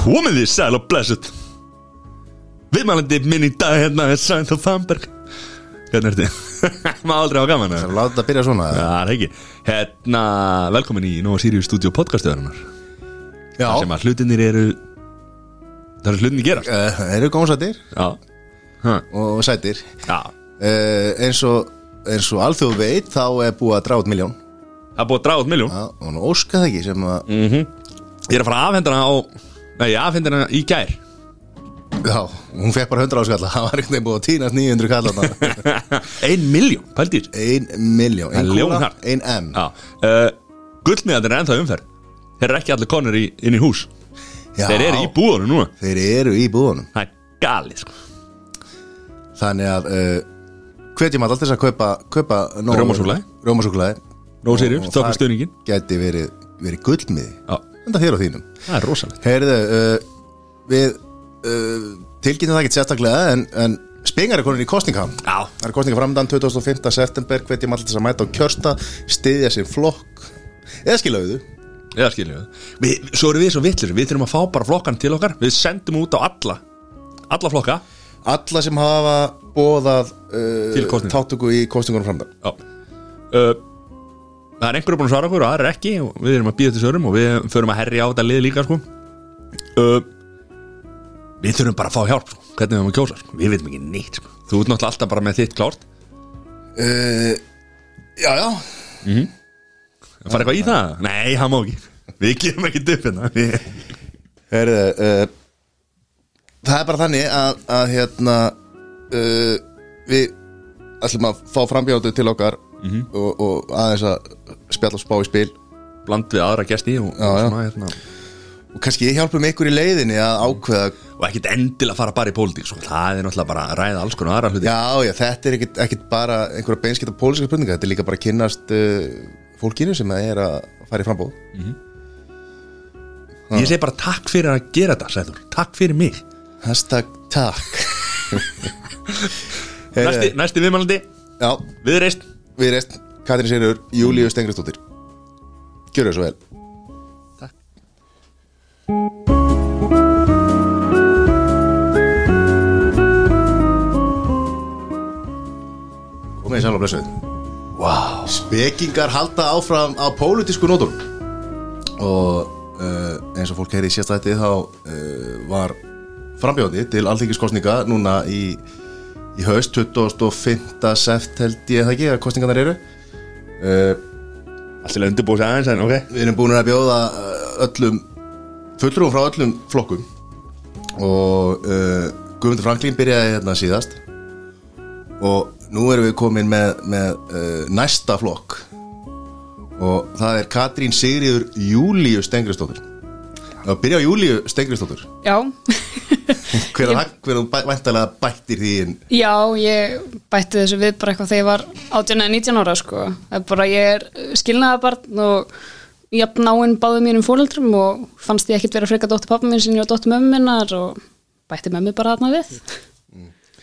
Komið þið sæl og blessuð. Viðmælandi minn í dag hérna er Sænt og Famberg Hérna er þetta Má aldrei á gaman Það er að láta þetta byrja svona Já, það er ekki. Hérna, velkomin í Nova Sirius Studio podcastöðurinnar Já, Það sem að hlutinir eru Það eru hlutinir gerast Eh, Það eru gómsættir Já. Ha, og sættir. Já. Uh, eins, og, og alþjóð veit þá er búið að út miljón Það er búið að draga út miljón og nú óska það ekki sem að mm Ég er að fara að afhenda hana á Nei, ég afhenda hana í gær. Já, hún fekk bara 100 áskalla Það var veginn búið að týnast 900 kallana Ein miljón, pældi þér Ein miljón Ein kúla, ein M. Uh, Gullmiðandir er ennþá umferð. Þeir eru ekki allir konur í, inn í hús. Já, Þeir eru í búðunum núna. Þeir eru í búðunum. Það er galið sko. Þannig að uh, Hvetjum alltaf að kaupa. Rómasúklaði Nó Sirius, þokkur stuðningin Gæti verið, verið gullmiði. Já, Enda þér á þínum. Það er rosalegt. Heyrðu, uh, við uh, tilkynntum það ekki sérstaklega en, en spengar er konin í kostninga Já. Það er kostninga framdann 25. september hvetjum alltaf að mæta á kjörsta styðja sér flokk. Eða skilauðu Eða skiljum við við Svo erum við svo vitlir Við þurfum að fá bara flokkan til okkar. Við sendum út á alla Alla flokka. Alla sem hafa bóðað Til uh, kosninga. þáttöku í kostningunum framdann Já. Uh, Það er einhverju búin að svara okkur og aðra ekki og við erum að býða til sörum og við förum að herja á þetta lið líka sko. uh, Við þurfum bara að fá hjálp sko. hvernig við erum að kjósa sko. Við veitum ekki neitt sko. Þú ert náttúrulega alltaf bara með þitt klárt uh, Já, já Það fara eitthvað í það? Nei, það má ekki Við gefum ekki Við- Heyrðu, uh, það er bara þannig að, að hérna uh, við ætlum að fá frambjóðu til okkar Mhm. og, og aðeins að spjalla og spá í spil. Bland við aðra gesti og, Já, og, svona, hérna, og kannski hjálpum ykkur í leiðinni að ákveða og ekkit endilega fara bara í pólitík sko. Það er náttúrulega bara að ræða alls konar aðra hluti. Já, já, þetta er ekkit, ekkit bara einhverja beinskipta pólitíska spurninga, þetta er líka bara að kynnast uh, fólkinu sem er að fara í frambóð Ég segi bara takk fyrir að gera þetta Sæður. Takk fyrir mig. Hashtag takk. Næsti, næsti viðmælandi. Já, Viðreist við reist Katrín Sigurður, Júlíu Stengristóttir Gjörðu svo vel. Takk. Komið í sæl og blessuð. Wow. Spekingar halda áfram á pólitísku nótum og uh, eins og fólk heyri í sérstætti þá uh, var frambjóði til alþingiskostninga núna í, í haust 25. seft held ég það ekki að kostningarnar eru? Uh, Alltaf undirbúið sér aðeins en ok. Við erum búin að bjóða uh, öllum fulltrúum frá öllum flokkum. Og uh, Guðmundur Franklín byrjaði hérna síðast. Og nú erum við komin með, með uh, næsta flokk. Og það er Katrín Sigriður Júlíu Stengristóttur og byrja á Júlíu Stengristóttur Já, hver er hver þú bæ- væntanlega bættir því inn já, ég bætti þessu við bara eitthvað þegar ég var 18 eða 19 ára sko. Það er bara ég er skilnaðabarn og jafn náinn báðu mínum fóreldrum og fannst ég ekkit vera frekar dóttir pappa minn sem ég var dóttir mömmu minnar og bætti mömmu bara þarna við.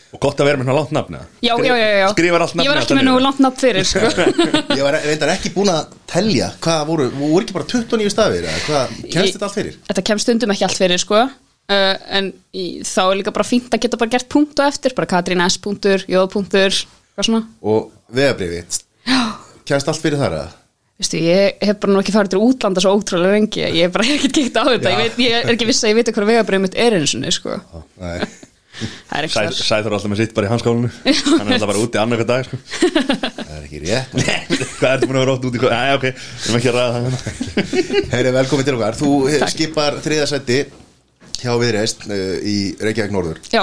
Og gott að vera með svona langt nafn eða? Já, já, já, já. Skrifar allt nafn Ég var ekki með nú langt nafn fyrir sko. ég var reyndar ekki búin að telja hvað voru, voru ekki bara 29 stafir eða hvað, kemst Ég- þetta allt fyrir? Þetta kemst stundum ekki allt fyrir sko. Uh, en í, þá er líka bara fínt að geta bara gert punkt og eftir, bara Katrín S. punktur, J. punktur, hvað svona. og vegabrifið kemst allt fyrir þar eða? Vistu, ég hef bara nú ekki farið til útlanda svo ótrúlega rengi, ég hef bara ekkert gett á þetta, ég, veit, ég er ekki viss að ég veit hvað vegabrið mitt er eins og sko. Nei. Það er ekki þar. Sæður alltaf með sitt bara í hanskálinu Hann er alltaf bara úti annarka dag sko. það er ekki rétt Nei, Hvað ertu búin að vera ótt úti Æ, ok, við erum ekki að ræða það hérna. Heyri, velkomin til okkar Þú Takk. skipar þriðasætti hjá viðreist uh, í Reykjavík Norður Já,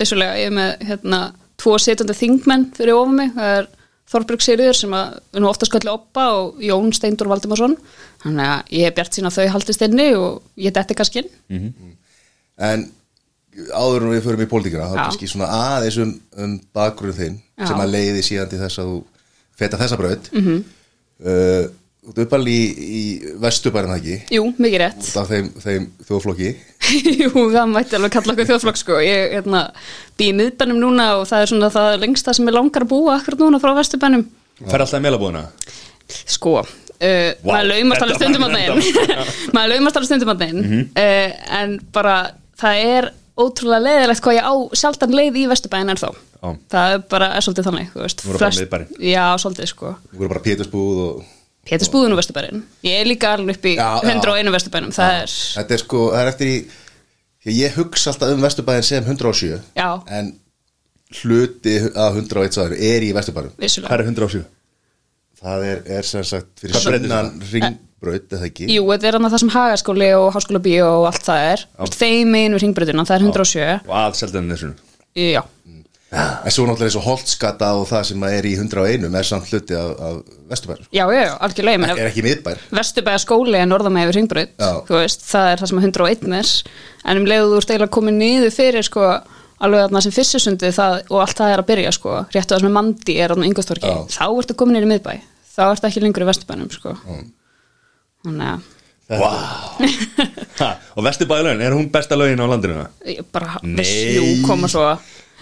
vissulega, ég er með hérna, tvo setjandi þingmenn fyrir ofan mig, það er Þorbrug Sigriður sem að við nú oftast kalli Oppa og Jón Steindur Valdimarsson, þannig að ég er bjart sín að þau haldist inni og ég detti kannski inn. En áður en við förum í pólitíkina þá Já. kannski svona aðeins um, um bakgrunn þinn Já. sem að leiði síðan til þess að þú feta þessa braut Mhm. mm -hmm. uh, Þú ert uppalinn í, í vesturbærin það ekki? Jú, mikið rétt. út af þeim, þeim þjóðflokki. Jú, það mætti alveg kalla okkur þjóðflokk sko. Ég hérna, bý í miðbænum núna og það er svona það lengsta sem ég langar að búa akkurat núna frá vesturbænum. Fer alltaf í meilabúðuna Sko, uh, Vá, maður laumast alveg stundum var- þeim maður laumast alveg stundum á þeim uh, en bara það er ótrúlega leiðilegt hvað ég á sjaldan leið í Vesturbæin en þó Já. það er bara er svolítið þannig þú veist, flest- já, svolítið sko. Þú voru bara pétursbúð og Pétursbúðin og Vesturbærin ég er líka alveg upp í Já, já. 101 Vesturbænum það er, Þetta er sko, það er eftir í því Ég hugsa alltaf um Vesturbæðin sem 107 Já. En hluti af 101 svæðinu er í Vesturbæðin vissulega. Hvað er 107? Það er, er sem sagt fyrir Hvað breytir sunnan ringbraut, eða ekki? Jú, þetta er annað það sem hagaskóli og háskóla bíó og allt það er. Þeim einu ringbröðina, það er 107 Og allt seldan þessu. Já, En svo náttúrulega eins og Holtskata og það sem er í 101 er samt hluti af, af Vesturbæðin sko. já, já, já, algjörlega meina, Er ekki miðbær Vesturbæja skóli er norðan með yfir ringbröð Já. þú veist, það er það sem er 101 er en um leiðu þú ert eiginlega komið niður fyrir sko, alveg þarna sem fyrstusundi það, og allt það er að byrja sko, réttu það sem er mandi er á yngustorki, Já. þá ertu komin niður í miðbæ þá ertu ekki lengur í Vesturbænum sko. þannig að Ha, Og Vesturbæðalögin, er hún besta lögin á landinu? bara, jú, koma svo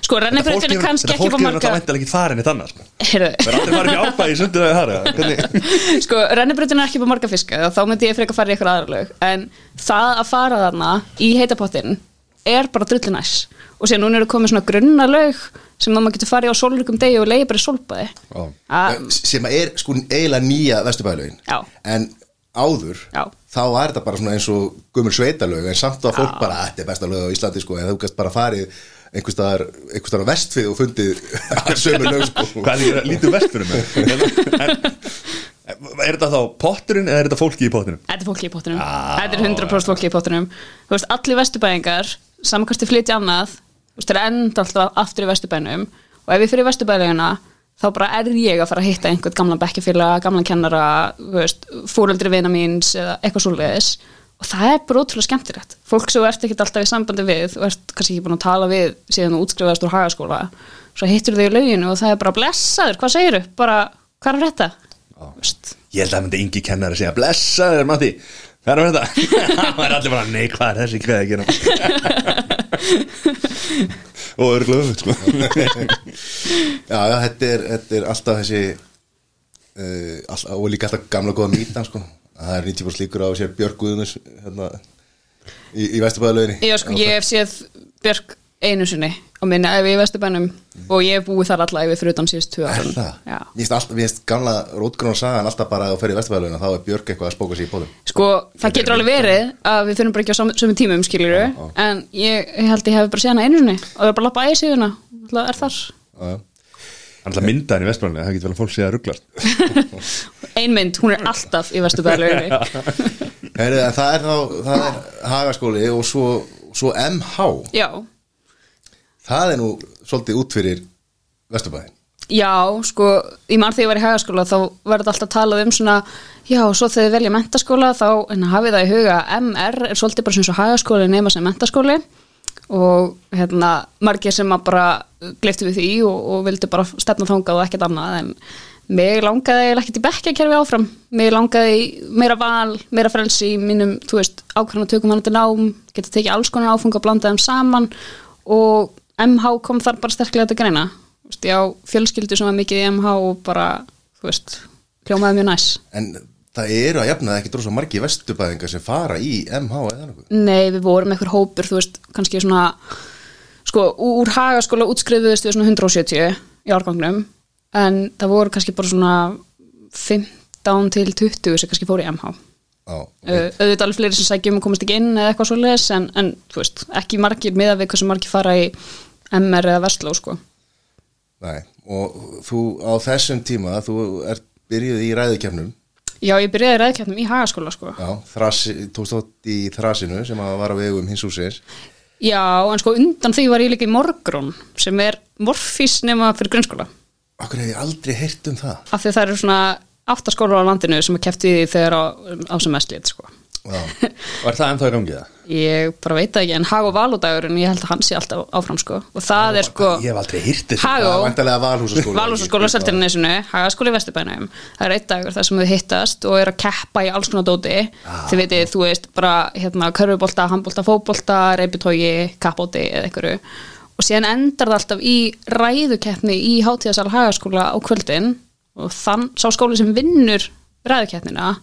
sko, rennibrautin er kannski ekki fólk på hefur marga þetta væntilega ekki farin í þannig sko. Það er aldrei farið í árbæði í sundið að það Hvernig? sko, rennibrautin er ekki på marga fiska þá myndi ég freka fara í eitthvað aðra lög en það að fara þarna í heitapottin er bara drullu næs og síðan núna eru komið svona grunna lög sem maður getur farið á sólrikum degi og leiði bara í sólbaði Já. að, sem er sko eiginlega nýja Vesturbæðalögin Já. En áður Já. þá er þetta bara svona eins og gömur sveitalög en samt að fólk Já. bara, þetta er besta lög á Íslandi sko, en þú gæst bara farið einhvers staðar, einhvers staðar á vestfið og fundið sömu lög sko. Hvað er lítið vest fyrir mig? En, er þetta þá potturinn eða er þetta fólki í potturinn? þetta er fólki í pottinum þetta er 100% fólki í pottinum þú veist, allir vesturbæðingar samankvæmst flytja annað þú veist, þeir enda alltaf aftur í vesturbænum og ef ég fyrir vesturbæðina þá bara er ég að fara að hitta einhvern gamlan bekkjafélag, gamlan kennara þú veist, fóreldri vina míns eða eitthvað svoleiðis og það er bara ótrúlega skemmtilegt fólk sem ert ekkert alltaf í sambandi við og ert kannski ekki búin að tala við síðan þú útskrifaðast úr hagaskóla svo hittur þau í lauginu og það er bara blessaður, hvað segiru? bara, hvað er þetta? Ég held að það myndi yngi kennari segja Blessa þér Matti Það er þetta Það er allir bara Nei hvað er þessi hvað er að gera Og örglega sko. Já, já, þetta er, þetta er alltaf þessi uh, all, og líka alltaf gamla góða mýtan sko. Það er 90% líkur á að sér Björk Guðunus hérna, í, í Vesturbæðalöginni Já, sko, ég hef séð Björk einu sinni á minni æfi í Vesturbænum og ég hef búið þar alla æfi fyrir utan síðust tvö? Já. Mér finnst alltaf, gamla rótgróna sagan alltaf bara að þú fer í Vesturbæðalöginna þá er Björk eitthvað að spóka sér í bóðum Sko, það getur alveg verið að við finnum bara ekki á sömu tímum, skiljuru en ég, ég held ég hef bara séð hana einu sinni og það er bara er ætla að mynda hann í Vestbjörnlega Það getur vel að fólk sé að rugglast Ein mynd, hún er alltaf í en það er þá, það er hagaskóli og svo, svo MH Já, það er nú svolítið út fyrir Vesturbæðin Já, sko, ég mann þegar ég var í hagaskóla þá þetta alltaf talað um svona já, svo þegar þið velja mentaskóla þá en hafið það í huga að MR er svolítið bara sem svo hagaskóli nema sem mentaskóli og hérna margir sem að bara gliftu við því og, og vildu bara stefna þangað og ekkert annað en mig langaði ekkert í bekkjakerfi áfram. Mig langaði meira val, meira frelsi í mínum, þú veist, ákvæmna tökum hann til nám, geta tekið alls konar áfung og blanda þeim saman. Og MH kom þar bara sterklega til greina. Þú veist, ég á fjölskyldu sem var mikið í MH og bara, þú veist, hljómaði mjög næs. En það eru að jafna ekki dróðs margi Vesturbæðingar sem fara í MH eða nokkuð? Nei, við vorum einhver hópur, þú veist, kannski svona sko, úr hagaskóla útskrifuðust við svona 170 í árgangnum en það voru kannski bara svona 15 til 20 sem kannski fóru í MH Já, okay. auðvitað alveg fleiri sem sækjum og komast ekki inn eða eitthvað svo leis en, en þú veist, ekki margir miða við hversu margir fara í MR eða Vestló sko. Nei, og þú á þessum tíma þú ert byrjuð í ræðukefnum Já, ég byrjaði ræðkjarnum í hagaskóla sko. Já, þrasi, tókst átt í þrasinu sem að var á vegum hins húsins Já, en sko undan því var ég líka í morgrún sem er morfís nema fyrir grunnskóla Akkur hef ég aldrei heyrt um það. Af því að það eru svona áttaskólar á landinu sem er því þegar á, á sem mest lít sko. Er það ennþá í gangi það? Ég bara veit ekki, en Hag og Valúdagur en ég held að hann sé alltaf áfram sko. og það er sko Ég hef aldrei hýrt valhúsaskóla Valhúsaskóla Seltjarnesinu, Hagaskóli Vesturbænum. Það er eitt dagur þar sem þau hittast og er að keppa í alls konar dóti. Þið veitir, þú veist, bara hérna körfubolta, handbolta, fótbolta, reypitógi kappóti eða einhverju og síðan endar það alltaf í ræðukeppni í hátíðasal Hagaskóla á kvöldin. Og þann sá skóli sem vinnur ræðukeppnina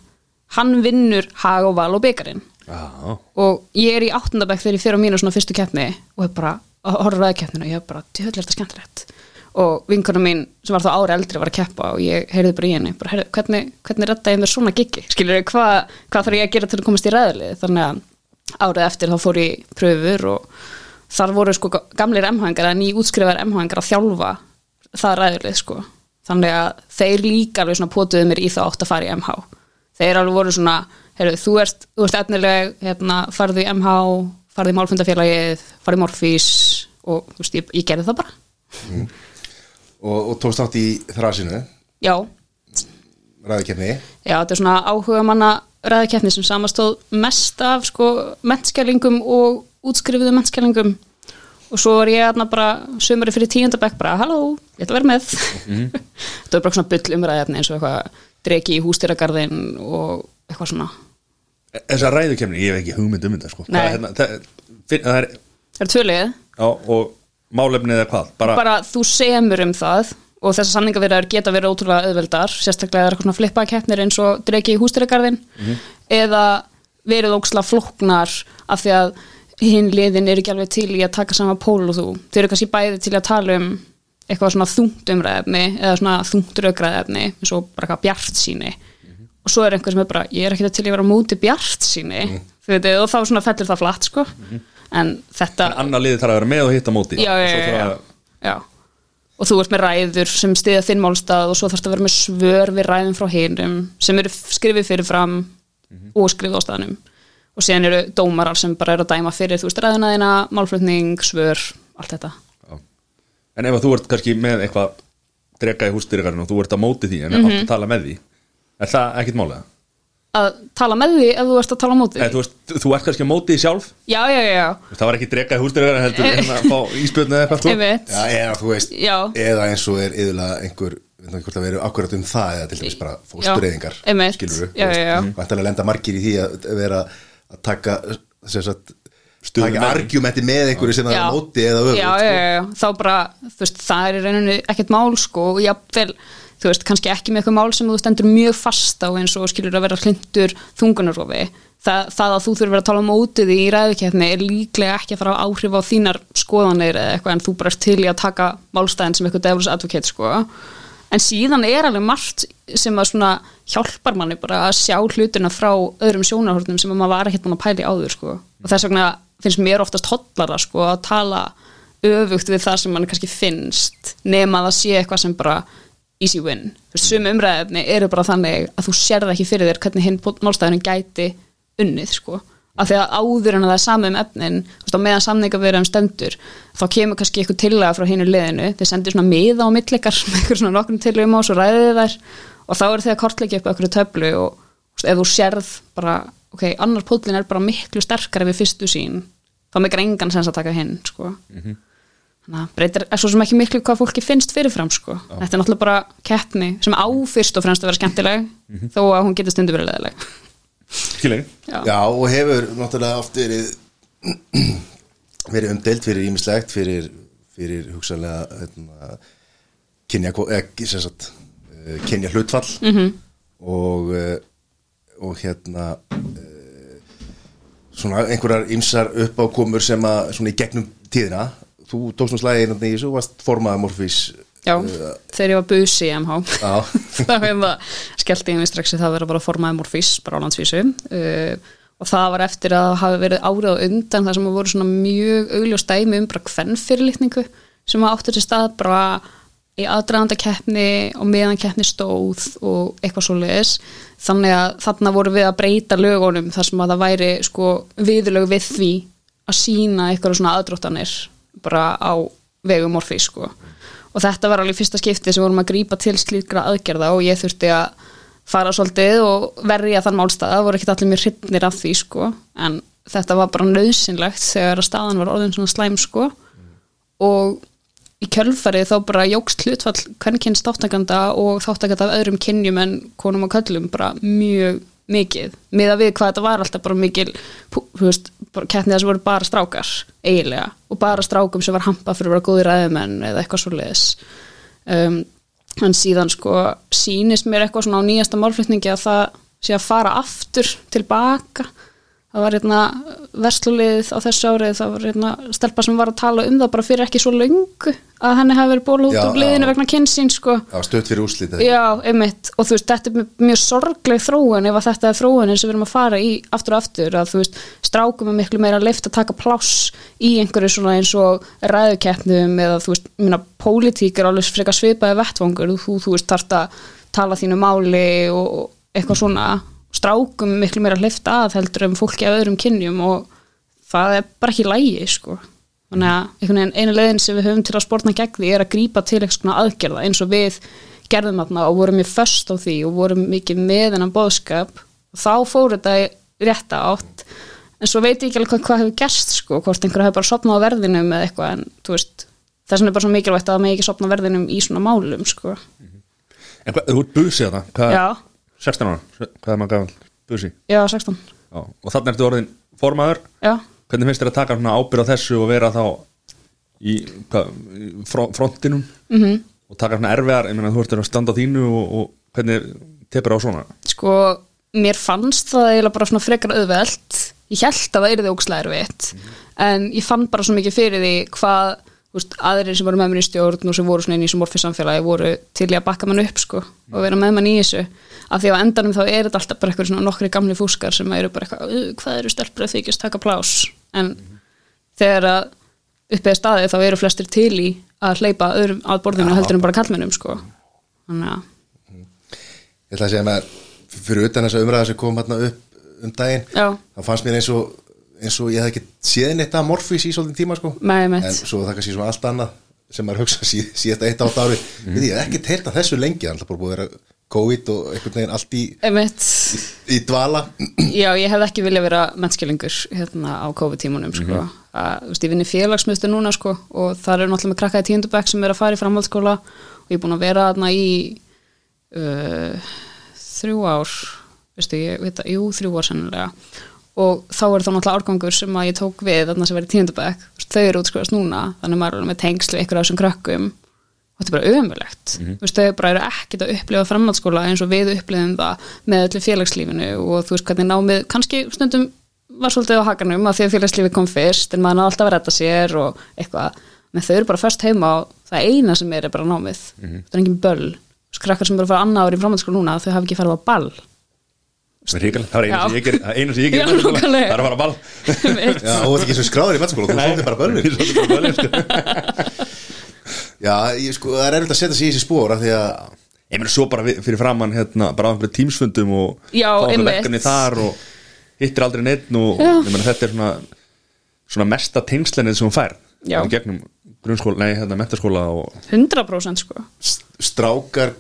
hann vinnur hag og val og byggarinn Já, og ég er í áttundabæk þegar ég fyrir á mínu svona fyrstu keppni og hef bara ræði keppninu og ég hef bara, djöðlega er þetta skemmtilegt? Og vinkona mín sem var þá ári eldri var að keppa og ég heyrði bara í henni bara, heyrði, hvernig, hvernig redda ég mér svona giggi? Skilur ég, hvað, hvað þarf ég að gera til að komast í ræðlið þannig að árið eftir þá fór ég pröfur og þar voru sko gamlir emhængar að ný útskrifar emhængar að þjálfa það ræðlið sko. Þannig að þeir líka alveg svona potuðu mér í þá átt að fara í MH þeir alveg voru svona, heyrðu, þú ert, þú ert efnileg, hérna, farðu í MH farðu í málfundafélagið, farðu í Morfís og þú veist, ég, ég gerði það bara. Og, og tókst átt í þrasinu? Já, ræðikefni já, þetta er svona áhuga manna ræðakeppni sem samastóð mest af sko mentskælingum og útskrifuðu mentskælingum og svo var ég aðna bara sömuri fyrir tíundabæk bara, halló, ég ætla að vera með. Þetta var bara svona bull umræðefni eins og eitthvað dregi í hústýragarðin og eitthvað svona. Þessa ræðukemni, ég hef ekki hugmynd um þetta sko. Það, er hérna, það, finn- það er, það er tvölið, og málefnið er hvað? Bara, bara þú semur um það og þessar samningavirðar geta verið ótrúlega auðveldar, sérstaklega er eitthvað svona flippa keppnir eins og dregi í hústýragarðin eða verið óksla flóknar af því að hinn liðin er ekki alveg til í að taka sama pól og þú. Þau eru kannski bæði til að tala um eitthvað svona þungt umræðefni eða svona þungt raukraðefni eins og bara eitthvað bjart síni og svo er einhver sem er bara, ég er ekki til að vera á móti bjart síni og þá svona fellur það flatt sko. En þetta en annar liði þarf að vera með og hitta móti. Já, já, já, og þú ert með ræður sem stiða þinn málstað og svo þarfst að vera með svör við ræðum frá hinum sem eru skrifið fyrir fram og skrifið á staðnum og síðan eru dómarar sem bara eru að dæma fyrir þú veist ræðuna þína, málflutning, svör allt þetta já. en ef að þú ert kannski með eitthvað drega í hústýrikarinn og þú ert á móti því en Mhm. átt að tala með því er það ekkit málega? að tala með því ef þú ert að tala móti Eða, þú, þú ert kannski á móti því sjálf já, já, já, það var ekki drega í hústýrikarinn heldur en að fá íspjöldni eða eitthvað sko. Já, eða þú veist, Já. eða eins og er yfirlega einhver, við veit ekki hvort það verið akkurat um það eða til dæmis bara fóstureyðingar skilur Já, já, já. Væntanlega lenda margir í því að vera að taka sem sagt, taka argumenti með einhverju sem það er á móti eða öfugt já, sko. já, já, já, þá bara þú veist, það er í rauninni ekkert mál sko og jafnvel, þú veist, kannski ekki með eitthvað mál sem þú stendur mjög fast á eins og skilur að vera hlindur þungunarofi það, það að þú þurfir að tala á mótið í ræðukeppni er líklega ekki að fara á áhrif á þínar skoðanir eða eitthvað en þú bara ert til í að taka málstæðin sem eitthvað devil's advocate sko en síðan er alveg margt sem að svona hjálpar manni bara að sjá hlutina frá öðrum sjónarhornum sem maður var ekkert búin að pæla í áður sko. og þess vegna finnst mér oftast hollara sko, að tala öfugt við það sem mann kannski finnst nema að það sé eitthvað sem bara easy win, þú veist, sum umræðefni eru bara þannig að þú sérð ekki fyrir þér hvernig hinn málstæðinu gæti unnið sko, af því að áður en að það er sami um efnin, veist, meðan samninga verið um stendur, þá kemur kannski eitthvað tillaga frá hinu liðinu, þeir sendir svona miða á millikar með eitthvað svona nokkrum tillögum á svo ræðið þær. Og þá eru þeir að kortleggja upp eitthvað töflu og veist, ef þú sérð bara, ok, annar póllin er bara miklu sterkari við fyrstu sín þá meikar engan sens að taka hinn sko. þannig að breytir er svo sem ekki miklu hvað fólki finnst fyrirfram sko. þetta er náttúrulega bara keppni sem á fyrst og fremst að vera skemmtileg þó að hún getur stundu Skilji Já. Já, og hefur náttúrulega oft verið verið umdelt fyrir ímislegt fyrir, fyrir hugsanlega hérna, kynja, eða, sem sagt, eh, kynja hlutfall -hmm. og eh, og hérna eh, svona einhverjar ýmsar uppákomur sem að svona í gegnum tíðina þú tókst nú slæðið í þessu og varst formaða morfís Já, þegar ég var busi í MH þá hefði skellti ég mig strax í það að vera bara formaði morfís bara á landsvísu. Uh, og það var eftir að hafa verið árið á undan þar sem voru svona mjög augljós dæmi um bara hvern fyrirlitningu sem áttur til stað bara í aðdraðanda keppni og meðan keppni stóð og eitthvað svo leiðis þannig að þarna voru við að breyta lögunum þar sem að það væri sko viðlög við því að sína eitthvað svona aðdróttanir bara á vegum morfís sko og þetta var alveg fyrsta skipti sem vorum að grípa til slíkra aðgerða og ég þurfti að fara svolítið og verja þann málstað. Það voru ekki allir mér hrypnir af því sko. En þetta var bara nöðsynlegt þegar að staðan var orðin svona slæm sko. Og í kjölfarið þá bara jógst hlutfall hvernig þáttakanda og þáttakanda af öðrum kynjum en konum og köllum bara mjög mikið miða við hvað þetta var alltaf bara mikil keppnið þess að voru bara strákar eiginlega og bara strákum sem var hampa fyrir að vera góði ræðumenn eða eitthvað svo leiðis um, en síðan sko sýnist mér eitthvað svona á nýjasta málflutningi að það sé að fara aftur tilbaka það var hérna verslulið á þessu árið það var hérna stelpa sem var að tala um það bara fyrir ekki svo löngu að henni hafi verið bóla út Já, úr liðinu já. vegna kynnsín sko. Já, stöðt fyrir úrslitið Já, einmitt, og þú veist, þetta er mjög- mjög sorgleg þróun ef að þetta er þróunin sem við erum að fara í aftur og aftur, að þú veist, strákum er miklu meira leift að taka pláss í einhverju svona eins og ræðukeppnum eða þú veist, minna, pólitík er alveg frekar svipaði vettvangur, þú, þú veist, þarft að tala þínu máli og eitthvað svona, strákum miklu meira leift að heldur um fólki af öðrum kynjum og það er bara ekki lægi, sko. Þannig að einu leiðin sem við höfum til að spórna gegn því er að grípa til eitthvað svona aðgerða eins og við gerðum þarna og vorum mjög föst á því og vorum mikið með hennan bóðskap þá fór þetta í rétta átt en svo veit ég ekki alveg hvað, hvað hefur gerst sko, hvort einhver hefur bara sopnað á verðinum eða eitthvað en veist þess vegna er bara svo mikilvægt að það með ekki sopna verðinum í svona málum sko. En hvað, þú ert busi þarna hvað, Já, 16 ára, hvað er maður gafal busi? Já, 16 Já, og þannig ertu orðin formaður. Já, hvernig finnst þér að taka ábyrð á þessu og vera þá í, hvað, í frontinum? -hmm. Mhm. og taka svona erfiðar, ég meina þú ert að standa á þínu og, og hvernig tepur á svona? Sko mér fannst það eiginlega bara svona frekar auðvelt. Ég held að það yrði ókslega erfitt en ég fann bara svo mikið fyrir því hvað veist, aðrir sem voru með mér í stjórn og sem voru svona inn í þessu morfi samfélagi voru til í að bakka mann upp sko og vera með mann í þessu. Af því á endanum þá er þetta alltaf bara eitthvað svona nokkri gamli fúskar sem eru bara eitthvað "Uh, hvað eru stelpur að þykjast taka plás en þegar að uppið staðið þá eru flestir til í að hleypa öðrum að borðinu heldur en bara kallmennum sko. Þannig að Ég ætla að segja með fyrir utan þessa umræða sem kom hérna upp um daginn þá fannst mér eins og, eins og ég hef ekki séð neitt að morfís í svolítið tíma sko. Nei, en svo það kannski svona allt annað sem maður hugsa sí, síðast eitt átt ári. Mhm. við ég hef ekki teilt að þessu lengi það er alltaf bara búið að vera COVID og einhvern veginn allt í, einmitt. í dvala. Já, ég hefði ekki viljað vera mennskilingur hérna á COVID-tímunum sko. að, þú veist, ég vinni félagsmiðstu núna sko, og það eru náttúrulega með krakka í tíundubæk sem er að fara í framhaldsskóla og ég er búin að vera þarna í uh, þrjú ár veistu, ég veit að, jú, þrjú ár sennilega og þá er það náttúrulega árgangur sem að ég tók við þarna sem verið tíundubæk þau eru útskrifast núna, þannig að maður er með tengslu ykkur af þessum krökkum. Og þetta er bara ömulegt mm -hmm. þau bara eru ekkert að upplifa framhaldsskóla eins og við upplifum það með öllu félagslífinu. Og þú veist hvernig námið kannski stundum var svolítið á hakanum að því að félagslífi kom fyrst en maður náði alltaf að redda sér og eitthvað. Menn þau eru bara först heima og það eina sem er er bara námið. Það er engin böll. Skrakkar sem að fara annað ári í framhaldsskóla núna þau hafa ekki farið á ball Það er það er einu sem ég ger það er það er að fara ball. Já, og þetta ekki svo skráður í mennskóla þú svolítið bara böllin, sko. Já, ég, sko, það er erfitt að setja sig í þessi spór af því að Ég meina svo bara fyrir framann hérna, bara á einhverju tímsfundum og Já, fá einhver einmitt. verkefni þar og hittir aldrei neitt og meina þetta er svona svona mesta tengslenið sem hún fær gegnum grunnskóla, nei, hérna, mentaskóla og 100% sko. St- strákar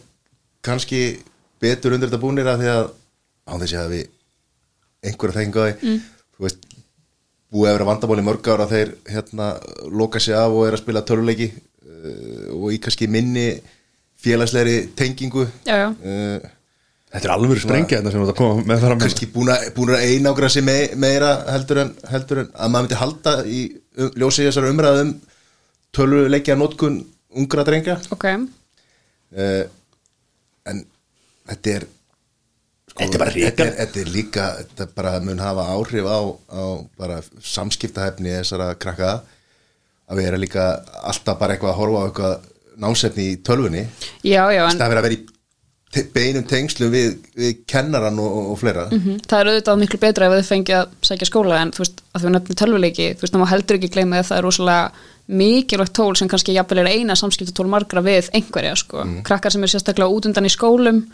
kannski betur undir þetta búnir af því að á þessi að við einhverja þengu að mm. þú veist búið að vera vandamál í mörg ára þeir hérna loka sig af og er að spila töluleiki uh, og í kannski minni félagslegri tengingu Já, já. uh, þetta er alveg sprengja þetta sem þú ert að koma með fram kannski búin að, að einangra sig me, meira heldur en, heldur en að maður myndi halda í um, ljósi þessar umræðum töluleikja notkun ungra drengja ok, uh, en þetta er sko, Þetta er bara þetta hrikar. er, þetta er líka þetta bara mun hafa áhrif á, á bara samskiptahefni þessara krakka að vera líka alltaf bara eitthvað að horfa á eitthvað námsefni í tölvunni já, já en það vera að vera í beinum tengslum við, við kennaran og, og, fleira. Mhm. Það er auðvitað miklu betra ef þið fengi að sækja skóla en þú veist, að við nefnum tölvuleiki þú veist, það má heldur ekki gleyma að það er rosalega mikilvægt tól sem kannski jafnvel er eina samskiptatól margra við einhverja, sko. Krakkar sem er sérstaklega út undan í skólum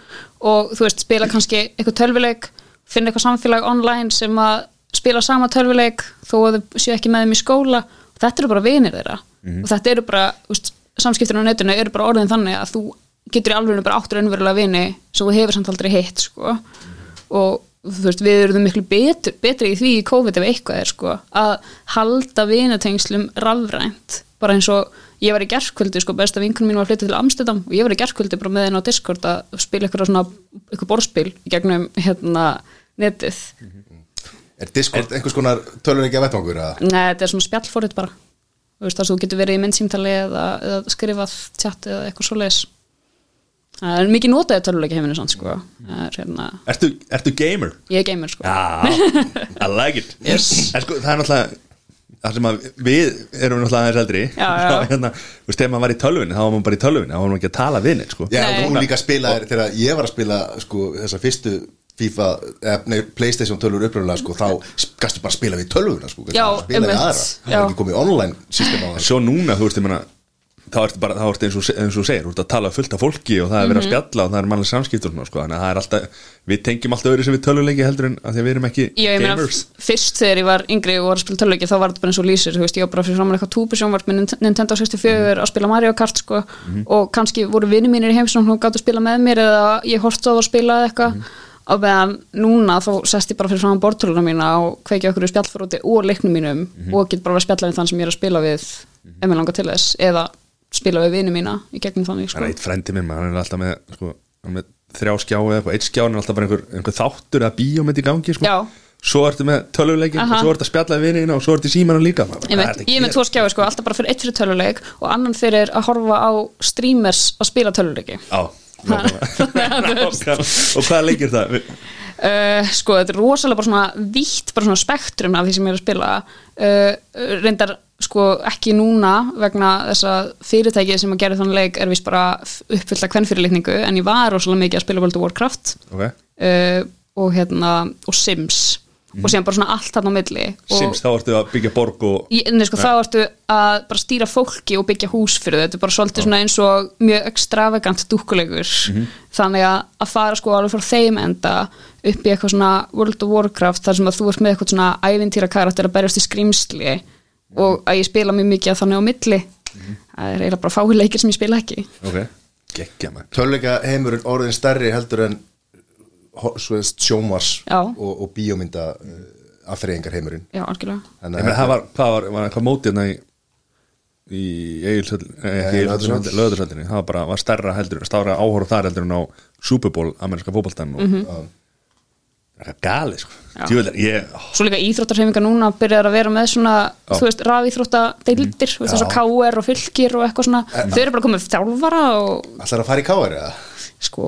og þú veist, spila kannski eitthvað tölvuleik finna eitthvað samfélag online sem að spila sama tölvuleik þó að þau séu ekki með þeim í skóla. Þetta eru bara vinir þeirra. Og þetta eru bara, veist, samskiptur á netinu eru bara orðin þannig að þú getur í alveg bara áttur önverulega vini sem þú hefur samt aldrei hitt, sko. Og þú veist, við erum miklu betur, betri í því í COVID ef eitthvað er sko, að halda vinatengslum rafrænt, bara eins og ég var í gerkvöldi, sko, besta vinkunum mín var að flytja til Amsterdam og ég var í gerkvöldi bara með henni á Discord að spila eitthvað svona eitthvað borðspil í gegnum hérna netið. Er Discord einhvers konar töluleikja vettvangur að Nei, þetta er svona spjallfórið bara. Þú veist, þar sem þú getur verið í myndsýmtali eða, eða skrifað tjatt eða eitthvað svoleiðis það er mikið notaði töluleiki heiminu sann sko er hérna, Ertu, ertu gamer? ég er gamer sko Já, I like it Yes. En sko, það er náttúrulega Það sem að við erum náttúrulega aðeins eldri Já, já. þá, hérna, Þú veist, þegar maður var í tölvunni þá var maður bara í tölvunni þá var maður ekki að tala við neitt sko. Já, Nei. hún líka spilaði þegar ég var að spila sko, þessa fyrstu FIFA, eh, nei, Playstation tölvur uppröðulega sko, þá gastu bara að spila við tölvuna sko, Já, spila við aðra, það var ekki komið online system á það Svo núna, þú veist, ég meina þá ertu bara, þá ertu eins og, eins og segir þú ert að tala fullt af fólki og það er verið Mhm. að spjalla og það er mannlega samskiptur og svona, sko, þannig að það er alltaf við tengjum alltaf öðru sem við tölvuleiki heldur en að því að við erum ekki Já, ég meina, gamers. fyrst þegar ég var yngri og var að spila töluleiki þá var þetta bara eins og lýsir, þú veist, ég var bara fyrir framan eitthvað túbusjónvart með Nint- Nintendo 64 að spila Mario Kart, sko, og kannski voru vinni mínir í heimsum og gáttu að spila með mér eða ég horfði á það að spila eða eitthvað og meðan núna þá sest ég bara fyrir framan bortöluna mína og kveiki okkur í spjallfóruti og leiknum mínum og get bara að spjalla við þann sem ég er að spila við ef mér langar til þess, eða spila við vinni mína í gegnum þannig, Það er sko. eitt frendi minn, hann er alltaf með, sko, hann með þrjá skjá eða eitt skján er alltaf bara einhver, einhver þáttur eða bíómynd í gangi, sko. Svo ertu með tölvuleikin og svo ertu að spjalla við vinina og svo ertu í símanum líka Ég, er með tvo skjáði sko, alltaf bara fyrir eitt fyrir töluleik og annan fyrir að horfa á streamers að spila töluleiki Já, nákvæmlega. og hvað leikir það? Uh, sko, þetta er rosalega bara svona vítt, bara svona spektrum af því sem ég er að spila. Uh, reyndar sko ekki núna vegna þess að fyrirtækið sem að gera þannig leik er vist bara uppfyllt að kvennfyrirlitningu en ég var rosalega mikið að spila World of Warcraft Ok, uh, og hérna og Sims. Og síðan bara svona allt þarna á milli. Og Sims, þá ertu að byggja borg og Ég, nei, sko, þá ertu að bara stýra fólki og byggja hús fyrir þau, þetta er bara svolítið svona eins og mjög extravagant dúkulegur þannig að, að fara sko alveg frá þeim enda upp í eitthvað svona World of Warcraft þar sem að þú ert með eitthvað svona ævintýra karakter að berjast í skrýmsli og að ég spila mjög mikið að þannig á milli það er eiginlega bara fáið leikir sem ég spila ekki. Ok, geggja maður. Tölvleika heimurinn orðin stærri heldur en sjómars og, og bíómynda uh, aðfreyingar heimurinn. Já, algjörlega. Þannig meina, það var, hvað var, var eitthvað mótið hérna í í löðursöldinni, það var bara, var stærra heldur stára áhóru þar heldur en á Super Bowl, ameríska fótboltan og Mhm. Það er eitthvað gali, sko ég, Svo líka íþróttarhefingar núna byrjar að vera með svona, þú veist, rafíþróttadeildir mm. að KR og fylgir og eitthvað svona. Þau eru bara komið þjálfara og Ætlar að fara í káar eða? sko,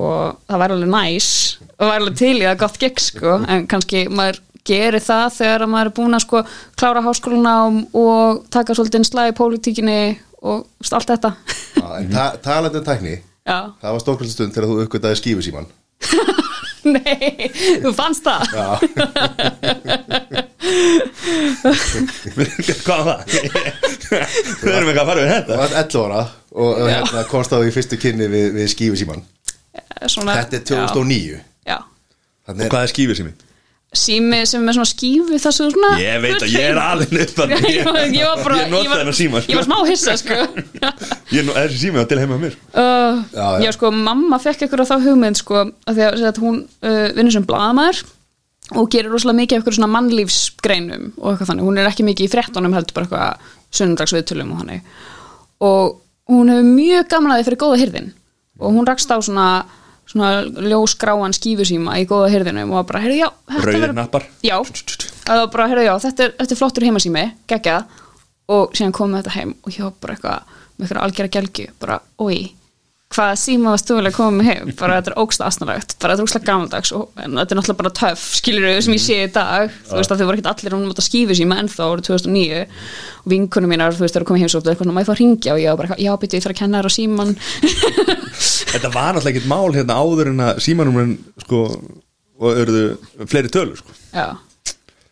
það væri alveg næs. Og væri alveg til í það gott gegn sko, en kannski maður gerir það þegar að maður er búin að sko klára háskóluna og, taka svolítið slag í pólitíkinni og allt þetta. Já, en ta talandi um tækni. Já, Það var stórkvæmst stund þegar þú uppgötaði skífu síman nei, þú fannst það. Já, hvað var það? Við erum eitthvað að fara við þetta. Varst 11 ára og, hérna, komst á í fyrstu kynni við, við skífu síman svona, Þetta er 2009 Já, já. Og hvað er ég? Sími sem er svona skífu þú svona Ég veit að ég er alveg upp að ég, ég var bara Ég nota var- þennan síma, sko. ég var smá hissa sko. Ég, nú- þessi sími var til heima á mér. Uh, Já, já. já sko mamma fekk eitthvað þá hugmynd sko að því að, að hún uh, vinnur sem blaðamæður og gerir rosalega mikið af eitthvað svona mannlífsgreinum og eitthvað þannig, hún er ekki mikið í fréttunum heldur bara eitthvað sunnundagsviðtölum og þannig. Og hún hefur mjög gaman að því fyrir góða hirðin. Og hún rakst á svona svona ljósgráan skífusíma í góða hirðinum og bara, heyrðu, já, Rauðir nappar. Já, það var bara, heyrðu, já, þetta er, þetta er flottur heimasími, geggjað. Og síðan komum þetta heim og var bara eitthvað með eitthvað algjara gelgi, bara, oi hvaða síma varst þú vilja koma með heim? Bara þetta er ógst aðsnarlegt, bara þetta er ógst gamaldags og þetta er náttúrulega bara töff, skilur við sem ég sé í dag, þú veist að þau voru ekkert allir að nota skífu síma ennþá árið 2009 og vinkunum mínar, þú veist, þeir eru komið heimsótt eitthvað, maður fá að ringja og ég var bara, já, byrju, ég þarf að kenna þér á síman Þetta var náttúrulega ekkert mál hérna áður en að símanumurinn sko og eruðu fleiri tölur sko. Já,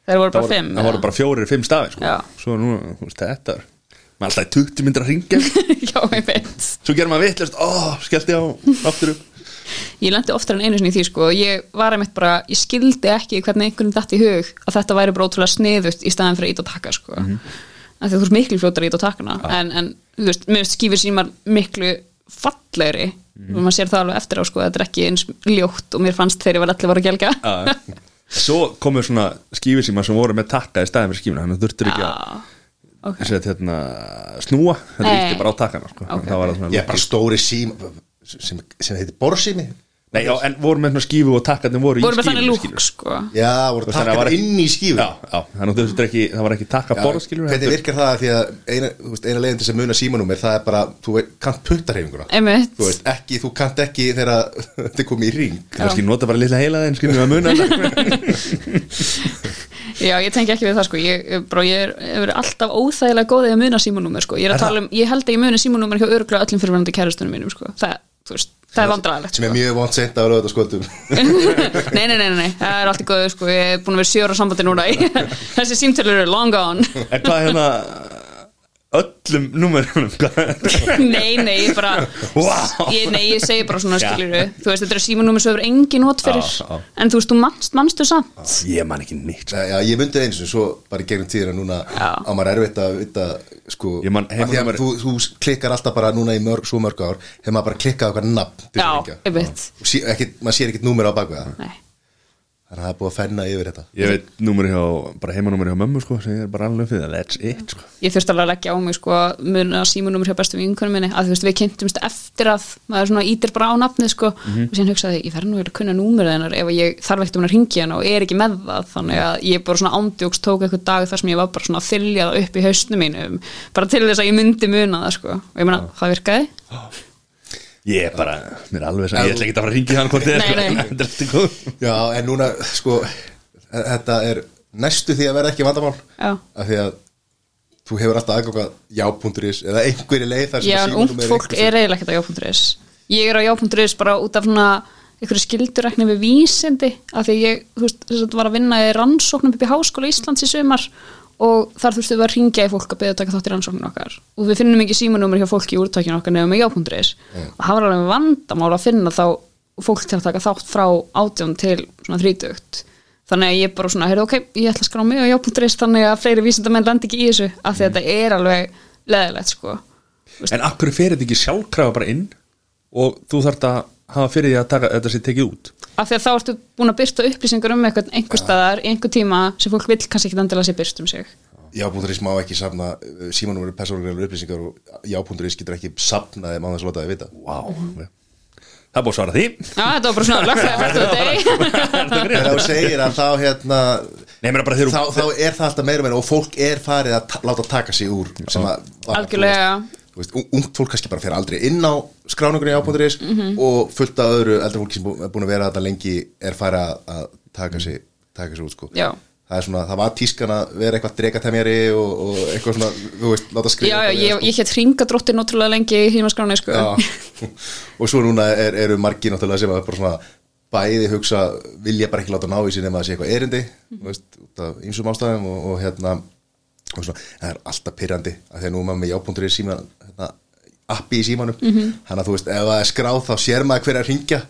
þeir voru bara bara fimm þú veist, maður alltaf í 20 myndir að ringja já, ég veit. Svo gerir maður vittlust, ó, skellti á aftur upp. Ég lendi oftar en einu sinni í því sko. Ég var einmitt bara, ég skildi ekki hvernig einhvern datt í hug að þetta væri bara ótrúlega sniðut í staðan fyrir ít og taka sko. Mm -hmm. þú ert miklu fljótar að ít og takana en, en þú veist, mér veist skífur símar miklu fallegri. Og maður sér það alveg eftir á sko þetta er ekki eins ljótt og mér fannst þegar ég var allir var að gelga. Svo komur svona skífisíma sem voru með takka í staðin fyrir skífuna þannig að þurftur ekki að ok, set, hérna, snúa þetta er ekki bara á takkana sko. Ok, það var ok. það svona Ég er bara stóri sím sem, sem heitir borsími Nei, já, en voru með svona skífu og takkarnir voru voru í með þannig skífunni, lúk sko. Já, voru Þú veist, þannig að takkar var- inn í skífu Já, já, þannig að það var ekki takka Já, borð skilur Hvernig virkar það? Því að eina, þú veist, eina leiðin til þess að muna símanúmer það er bara, þú veit, kannt puttarhefinguna einmitt. Þú veist, ekki, þú kannt ekki þegar þetta er komið í ring Kannski nota bara litla heila þeim skilur við að muna. Já, ég tengi ekki við það sko. Ég, ég, bara, ég er, er alltaf óþægilega góðið að muna símanúmer sko. Ég, er að tala um, ég held að ég muni símanúmer hjá öruglega öllum fyrirvændi kærustunum mínum sko. Það, þú veist, það er vandræðilegt sem sko. er mjög vant sent á rauða skoldum nei, nei, nei, nei, nei, það er allt í góðu sko. Ég er búin að vera sjóra sambandi núna. Þessi símtölur eru long gone. En hvað hérna öllum númerunum nei, nei, ég bara Vá. ég, nei, ég segi bara svona Já. skilur þú veist, þetta er símanúmer sem hefur engin not fyrir Já, já. en þú veist, þú manst, manstu samt Ég man ekki neitt sko. Já, ég myndi eins og svo bara gegnum tíðina núna á maður erfitt að vita sko, Ég man að heimanúmer- þú, þú klikkar alltaf bara núna í mörg, svo mörg ár hefur maður bara klikkað okkar nafn til Já, að einmitt. Og sí, ekki, maður sér ekkert númer á bakvið það nei, þannig að það er búið að fenna yfir þetta. Ég veit númeri hjá, bara heimanúmeri hjá mömmu sko sem ég er bara alveg fyrir, that's it sko. Ég þurfti alveg að leggja á mig sko muna símanúmer hjá bestu vinkunum minni að þú veist við kynntumst eftir að maður svona ítir bara á nafnið sko. Og síðan hugsaði ég verð nú að kunna númerið hennar ef ég þarf ekkert um að ringja hennar og er ekki með það. Þannig að ég bara svona ándjóks tók eitthvað dag þar sem ég var bara svona að þylja það upp í hausnum mínum bara til þess að ég myndi muna það sko. Og ég meina það virkaði Ég er bara, mér er alveg sem, ég ætla ekki að fara að ringi hann hvort þið er. Nei, sko Já, en núna, sko þetta er næstu því að vera ekki vandamál. Já. af því að þú hefur alltaf aðganga já.is eða einhverju leið þar sem Já, ungt er fólk er eiginlega ekkert á já.is Ég er á já.is bara út af svona einhverju skildurækni við vísindi af því ég, þú veist, þess að var að vinna í rannsóknum upp í Háskóla Íslands í sumar og þar þurftum við að ringja í fólk að beða að taka þátt í rannsóknum okkar. Og við finnum ekki símanúmer hjá fólki í úrtakinu okkar nefnum með já.is og það var alveg vandamál að finna þá fólk til að taka þátt frá átjón til svona þrítugt. Þannig að ég bara svona, heyrðu ok, ég ætla að skrá mig á já.is þannig að fleiri vísindamenn landi ekki í þessu af því að þetta er alveg leðilegt sko. En akkur fer þetta ekki sjálfkrafa bara inn og þú þarft að hafa fyrir því að taka þetta sér tekið út. Af því að þá ertu búin að byrta upplýsingar um eitthvað einhver staðar, í einhver tíma sem fólk vill kannski ekki endilega sé byrt um sig. Já.is má ekki safna símanúmer persónulegar upplýsingar og já.is getur ekki safna þeim á þess að láta þið vita. Vá. Það er búið að svara því. Já, þetta var bara svona ef þú segir að þá hérna Nei, er bara þá, þá er það alltaf meira meira og fólk er farið að ta láta taka sig úr að Algjörlega. Ungt fólk kannski bara fer aldrei inn á skráningunni á á.is og fullt af öðru eldra fólki sem er búin að vera þetta lengi er farið að, að taka sig taka sig út sko Já. það er svona, það var tískan að vera eitthvað drekatemjari og, og eitthvað svona, þú veist, láta skrifa Já, já, ég, við, ég hétt hringadróttir náttúrulega lengi í hímaskráni sko. Já, og svo núna er, eru margir náttúrulega sem að bara svona bæði hugsa, vilja bara ekki láta ná í sig nema að sé eitthvað erindi, út af ýmsum ástæðum og, og hérna og svona, það er alltaf pyrrandi að því að nú er maður með jábúndur í síman hérna, appi í símanum, Mhm. þannig að þú veist, ef það er skráð þá sér maður hver er að ringja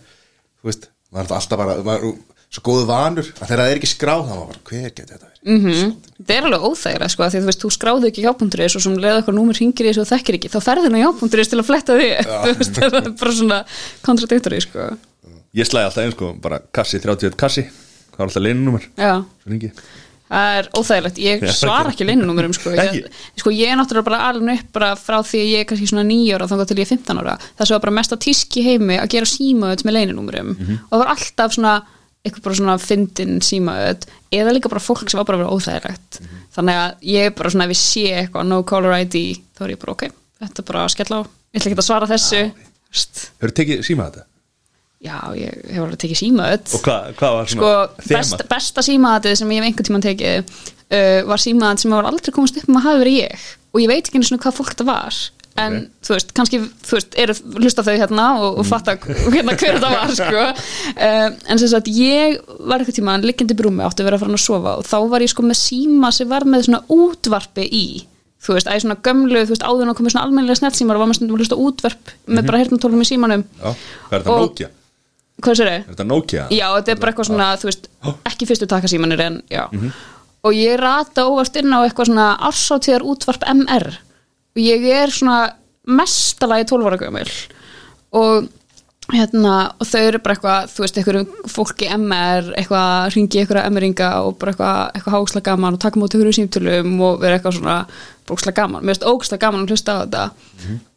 þú veist, maður er alltaf bara maður, svo góðu vanur, að þegar það er ekki skráð þá er maður bara, hver getur þetta verið? mm Það er alveg óþægilega sko, því þú veist, þú skráðu ekki jápunduris og sem leða eitthvað númer hringir í þessu og þekkir ekki, þá ferður nú jápunduris til að fletta því. Þú veist, það er bara svona kontradiktori sko. Ég slæði alltaf einn sko, bara kassi 31 kassi Það Svo er óþægilegt. Ég svara ekki leinunúmerum sko. sko, ég er náttúrulega bara alveg upp bara frá því að ég er kannski svona nýjóra þá til ég er 15 ára, það var bara mest að tíski heimi að gera símaöð með leinunúmerum og það var alltaf svona eitthvað bara svona fyndin símaöð eða líka bara fólk sem var bara að vera óþægilegt. Þannig að ég er bara svona ef ég sé eitthvað no caller ID, þá er ég bara ok þetta er bara að skella á, ég ætla ekki að svara þessu. Hefur tekið síma þetta? Já, ég hef alveg tekið símaöð Og hvað, hvað var sko, svona best, besta símaðatið sem ég hef einhvern tímann tekið uh, var símaðat sem var aldrei komast upp um að hafa verið ég. Og ég veit ekki einu svona hvað fólk þetta var. En Ok. þú veist, kannski þú veist, eru hlusta þau hérna og, og fatta hérna hver þetta var sko. uh, en sem sagt, ég var eitthvað tímann liggjandi brúmi, átti að vera að fara að sofa og þá var ég sko með síma sem var með svona útvarpi í. Þú veist, æði svona gömlu, þú veist, áður en að komið svona almennilega snellsímar og var með á útvarp með bara heyrnartólum í símanum. Já, hvað er þetta Og- Nokia? Hvað sér Er þetta Nokia? Já, þetta er bara eitthvað svona, þú veist, ekki fyrstu takasímanir en, já. Og ég rata óvart inn á eitthvað svona ársáttíðar útvarp MR og ég er svona mestalagi 12 ára gömul. Og hérna, og þau eru bara eitthvað, þú veist, eitthvað fólki MR, eitthvað ringi eitthvað MR-inga og bara eitthvað, eitthvað háksla gaman og taka móti ykkur símtölum og vera eitthvað svona brókslega gaman, mér finnst ókslega gaman að hlusta á þetta.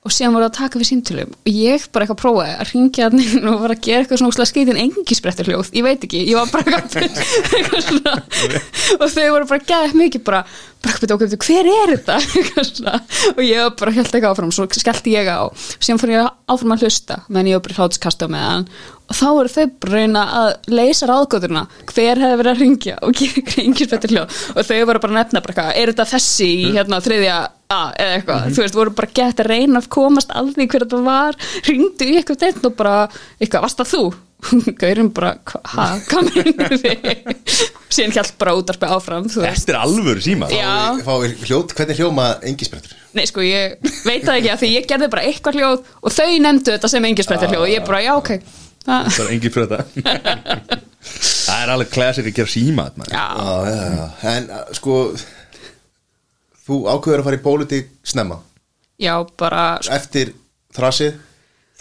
Og síðan voru að taka við símtölum og ég bara eitthvað prófaði að ringja hann og bara gera eitthvað svona ókslega skeitin engisbrettur hljóð, ég veit ekki, ég var bara eitthvað, svona og þau voru bara gæðið mikið bara, bara eitthvað, okkur, hver er þetta? Og ég var bara held ekki áfram svo skellti ég á, síðan fór ég áfram að hlusta meðan ég var bara hlátuskasta með hann og þá voru þau bara að reyna að leysa ráðgóðurna, hver hefði verið að ringja og gera engisbrettur hljóð og þau voru bara að nefna bara eitthvað, er þetta þessi í hérna þriðja A eða eitthvað, þú veist, voru bara gett að reyna að komast aldrei hver þetta var ringdu í eitthvað deitt og bara eitthvað, varst það þú? Gaurin bara, ha, hvað meinur þið? síðan hjælt bara útarpið áfram þú veist, Þetta er alvöru síma. Hljóð, hvernig hljóma engisbrettur? nei sko ég veit það ekki að því ég gerði bara eitthvað hljóð og þau nefndu þetta sem engisbrettir hljóð og ég bara, já ok það, er engin fyrir þetta Það er alveg classic að gera síma þarna. já, Já, já, já. En uh, sko Þú ákveður að fara í pólitík snemma já, bara sko, Eftir þrasið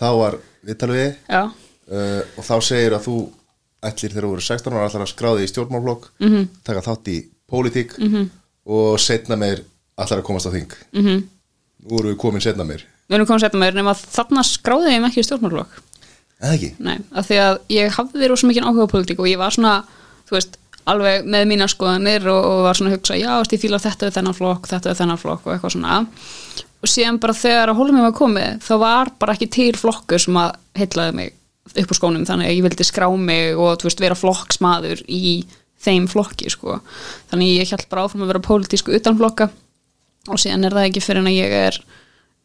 Þá var viðtalvið já, uh, Og þá segir að þú ætlir þegar þú voru 16 ára ætlar að skráði í stjórnmálflokk -hmm. taka þátt í pólitík -hmm. og setna meir ætlar að komast á þing -hmm. Mhm. Nú erum við komin setna meir við erum komið að setja mér nema þarna skráði ég mig ekki í stjórnmálflokk Eða ekki? Nei, af því að ég hafði rosa mikið áhuga á pólitík og ég var svona, þú veist, alveg með mínar skoðanir og, og var svona að hugsa, já, ég fíla þetta við þennan flokk, þetta við þennan flokk og eitthvað svona. Og síðan bara þegar að hólum ég var komið, þá var bara ekki til flokkur sem að heitlaði mig upp úr skónum, þannig að ég vildi skrá mig og, þú veist, vera flokksmaður í þeim flokki, sko. Þannig ég held bara áfram að vera pólitísku utan flokka og síðan er það ekki fyrir en að ég er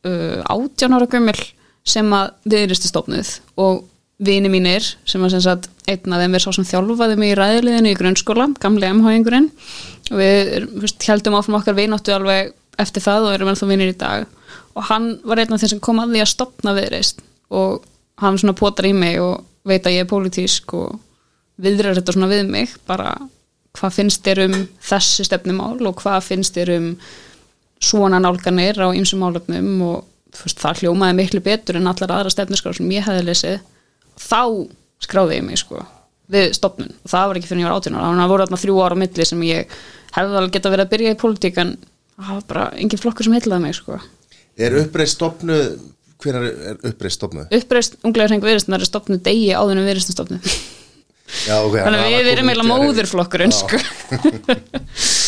uh, 18 ára gömul sem að viðristu stofnuð og vini mínir sem að sem sagt einn af þeim er sá sem þjálfaði mig í ræðliðinu í grunnskóla, gamli MH-ingurinn og við veist, heldum áfram okkar vináttu alveg eftir það og erum ennþá vinir í dag. Og hann var einn af þeim sem kom að því að stopna viðreist og hann svona potar í mig og veit að ég er pólitísk og viðrar þetta svona við mig. Bara hvað finnst þér um þessi stefnumál og hvað finnst þér um svona nálganir á ýmsum málefnum og veist, það hljómaði miklu betur en allar aðra stefnuskrár sem ég hefði lesið. Þá skráði ég mig sko við stopnun og það var ekki fyrir ég var átján ára. Þannig að það voru þarna þrjú ára á milli sem ég hefði alveg geta verið að byrja í pólitík en það var bara engin flokkur sem heillaði mig sko. Er uppreist stopnuð Hvenær er uppreist stopnuð? uppreist unglega hrengu viðristunar er stopnu degi áður en viðristun stopnu Já, ok þannig að við erum eiginlega móðurflokkurinn sko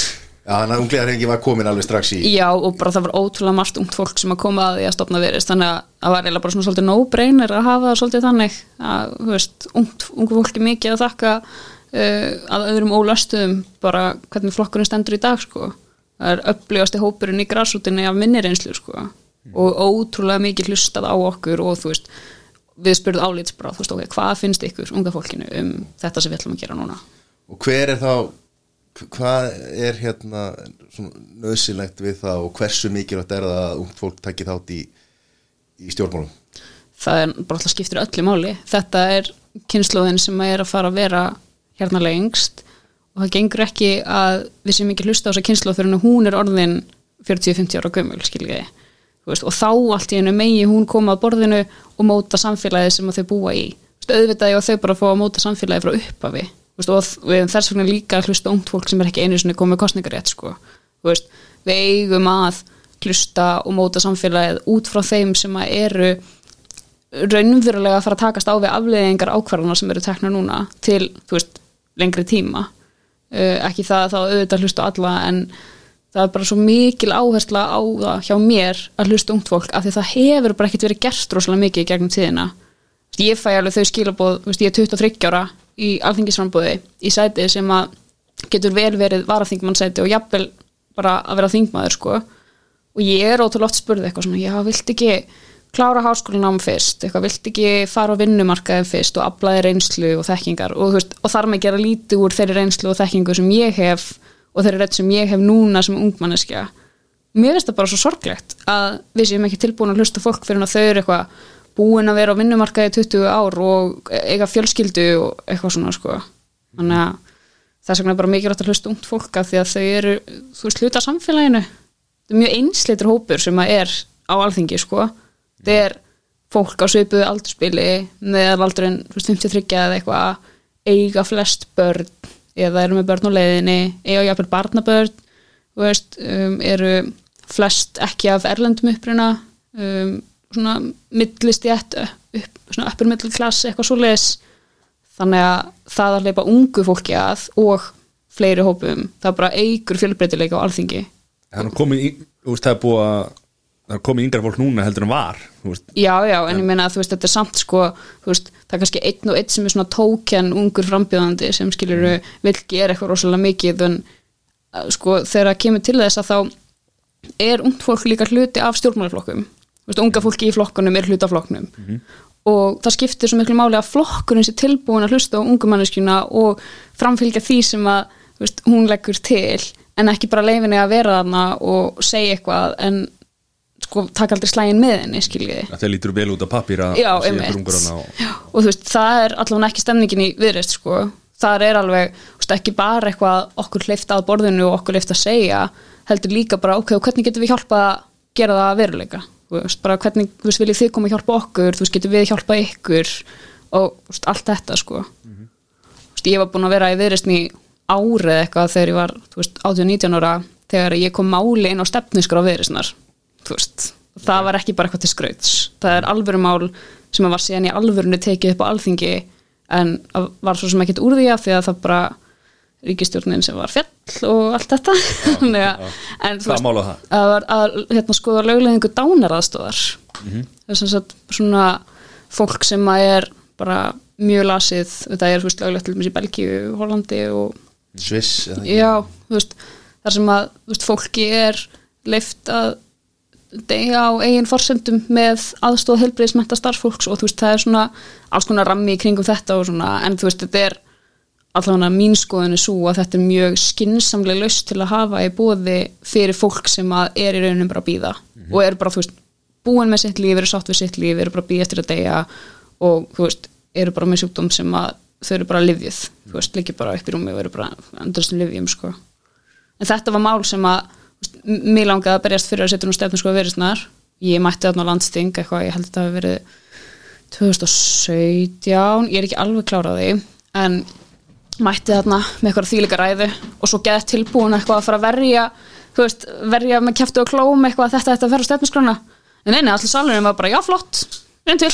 þannig að unglega hrengi var komin alveg strax í Já, og bara það var ótrúlega margt ungt fólk sem að koma að því að stopna virðist. Þannig að það var eiginlega bara svona svolítið no-brainer að hafa það svolítið þannig að, þú veist, ungt, ungu fólki mikið að þakka uh, að öðrum ólöstuðum bara hvernig flokkurinn stendur í dag, sko. Það er upplýjasti hópurinn í grásútinni af minni reynslu, sko. Og ótrúlega mikið hlustað á okkur og þú veist, við spurðum álits bara, þú veist, ok, hvað finnst ykkur unga fólkinu um þetta sem við ætlum að gera núna? Og hver er þá Hvað er hérna svona nöðsynlegt við það og hversu mikilvægt er það að ungt fólk takki þátt í, í stjórnmálum? það er bara alltaf skiptir öllu máli. Þetta er kynnslóðin sem er að fara að vera hérna lengst og það gengur ekki að við sem ekki hlusta á þessa kynnslóð fyrir hún er orðin 40-50 ára gömul skiljiði. Og þá allt í hennu megi hún koma að borðinu og móta samfélagið sem þau búa í. Veist, auðvitað ég og þau bara fá að móta samfélagið frá upphafi veist, og við erum þess vegna líka að hlusta ungt fólk sem er ekki einu sinni komið kostningarétt sko. Veist, við eigum að hlusta og móta samfélagið út frá þeim sem eru raunverulega að fara að takast á við afleiðingar ákvarðana sem eru tekna núna til, veist, lengri tíma uh, ekki það að þá auðvitað hlusta alla en það er bara svo mikil áhersla á það hjá mér að hlusta ungt fólk af því það hefur bara ekkert verið gert rosalega mikið gegnum tíðina ég fæ alveg þau skilabóð, ég er 23 ára í alþingisframbóði í sæti sem að getur vel verið varaþingmannsæti og jafnvel bara að vera þingmaður sko. Og ég er ótrúlega oft spurði eitthvað svona, já, vilt ekki klára háskólanám fyrst, eitthvað, vilt ekki fara á vinnumarkaði fyrst og aflaði reynslu og þekkingar? Og, veist, og þar með gera lítið úr þeirri reynslu og þekkingu sem ég hef og þeirri rétt sem ég hef núna sem ungmanneskja mér finnst það bara svo sorglegt að við séum ekki tilbúin að hlusta fólk fyrir að þau eru eitthvað búin að vera á vinnumarkaði í 20 ár og eiga fjölskyldu og eitthvað svona sko. Þannig að þess vegna er bara mikilvægt að hlusta ungt fólk af því að þau eru, þú veist, hluta samfélaginu. Það er mjög einsleitur hópur sem að er á alþingi sko. Það er fólk á svipuðu aldurspili meðal aldurinn þú veist, 53 eða eitthvað eiga flest börn eða eru með börn á leiðinni eiga jafnvel barnabörn veist, um, eru flest ekki af erlendum uppruna um, svona millistjætt upp, svona uppur middleklass eitthvað svoleiðis. Þannig að það að leipa ungu fólki að og fleiri hópum, það bara eigur fjölbreytileika á alþingi. Það er komið, í- veist, það er búið að það er komið yngra fólk núna heldur en var Já, já, en ég meina að þú veist, þetta er samt sko, þú veist, það er kannski einn og einn sem er svona tókjan ungur frambjóðandi sem skilur mm. vil gera eitthvað rosalega mikið en uh, sko, þegar það kemur til þess að þá er ungt fólk líka hluti af stjórnmálaflokkum veist, unga fólki í flokkunum er hluti af flokknum og það skiptir svo miklu máli að flokkurinn sé tilbúin að hlusta á ungu manneskjuna og framfylgja því sem að veist, hún leggur til en ekki bara leifinni að vera þarna og segja eitthvað en sko taka aldrei slægin með henni skiljiði. Að það lítur vel út á pappír að sé einhver ungur hana og, Já, og þú veist, það er allavega ekki stemningin í viðreist sko, það er alveg þú veist, ekki bara eitthvað okkur hleyft að borðinu og okkur hleyft að segja heldur líka bara, ok, og hvernig getum við hjálpa að gera það að veruleika veist, bara hvernig, þú veist, viljið þið koma að hjálpa okkur þú veist, getum við hjálpa ykkur og veist, allt þetta sko. Þú veist, ég var búin að vera í viðreistni árið eitthvað þegar ég var, þú veist, 18-19 ára þegar ég kom máli inn á stefnuskur á veist, það var ekki bara eitthvað til skrauts. Það er alvöru mál sem var síðan í alvörunni tekið upp á alþingi en var svo sem ekkert úr því að því að það bara ríkistjórnin sem var fjall og allt þetta. Þannig að- en þú það? að, að hérna, skoða lögleðingu dánaraðstóðar Mhm. það er sem sagt svona fólk sem að er bara mjög lasið, þetta er þú veist löglegt til dæmis í Belgíu, Hollandi og Sviss já, þú veist, þar sem að veist, fólki er leift að deyja á eigin forsendum með aðstóð helbriðismenta starfsfólks og þú veist, það er svona alls konar rammi í kringum þetta og svona, en þú veist, þetta er allavega mín skoðun er svo að þetta er mjög skinsamlega laust til að hafa í bóði fyrir fólk sem að er í rauninum bara að býða og er bara, þú veist, búin með sitt líf eru sátt við sitt líf, eru bara að býða eftir að deyja og, þú veist, eru bara með sjúkdóm sem að þau eru bara livjuð þú veist, líki bara upp í rúmi og eru bara andurstum livjum, sko. En þetta var mál sem að þú veist, m- mig langaði að berjast fyrir að setja nú stefnum sko að verið snar ég mætti þarna á landsting eitthvað, ég held að það hafi verið 2017 ég er ekki alveg klárað því en mætti þarna með eitthvað þýlika ræðu og svo geða tilbúin eitthvað að fara að verja veist, verja með kæftu og klóm eitthvað að þetta ætti að vera stefnusgrana en neina, allir salurinn var bara, já flott einn til,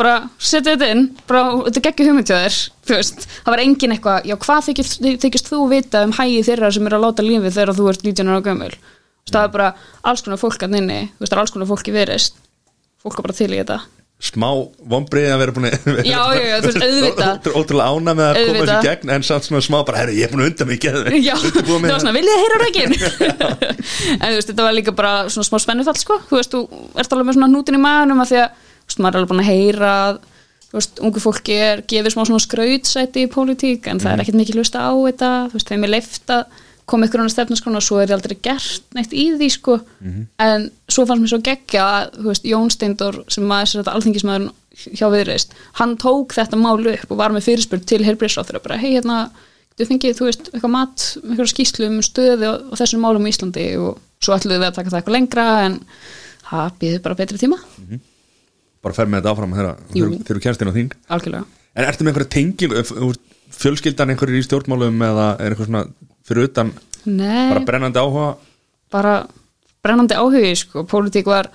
bara setja þetta inn bara, þetta geggjur hugmynd hjá þér. Þú veist, það var engin eitthvað, já hvað þykist, þykist þú vita um hægi þeirra sem er að láta lífið þegar þú ert 19 ára gömul? Það er bara alls konar fólk að nynni, alls konar fólk í verist fólk er bara til í þetta smá vombrið að vera búin að Já, já, já, þú veist, auðvitað. Ótrú- ótrúlega ána með að koma þessu Auðvitað. í gegn en samt svona smá bara, herru, ég er búin að unda mig Já, það var svona, viljið þið heyra rökin? en þú veist, þetta var líka bara svona smá spennufall, sko, þú veist, þú ert alveg með svona hnútin í maðunum að því að, þú veist, maður er alveg búin að heyra að, þú veist, ungu fólki er gefið smá svona skrautsæti í pólitík en það er ekkert mikið á koma ykkur annað stefnaskrona og svo er ég aldrei gert neitt í því, sko. En svo fannst mér svo geggja að, veist, Jón Steindor sem maður, alþingismæður hjá viðreist, hann tók þetta mál upp og var með fyrirspurn til heilbreyðsráþur bara, hei, hérna, þú fengið, þú veist, eitthvað mat, eitthvað skýslu um stöðu á, á þessum málum í Íslandi? Og svo ætluðu við að taka það eitthvað lengra en það býður bara betri tíma. Bara fer með þetta áfram þegar þú kemst inn á þing. Algjörlega. en ertu með einhverja tenging úr fjölskyldan einhverjir í stjórnmálum eða er eitthvað svona fyrir utan Nei, bara brennandi áhuga? Bara brennandi áhugi, sko, pólitík var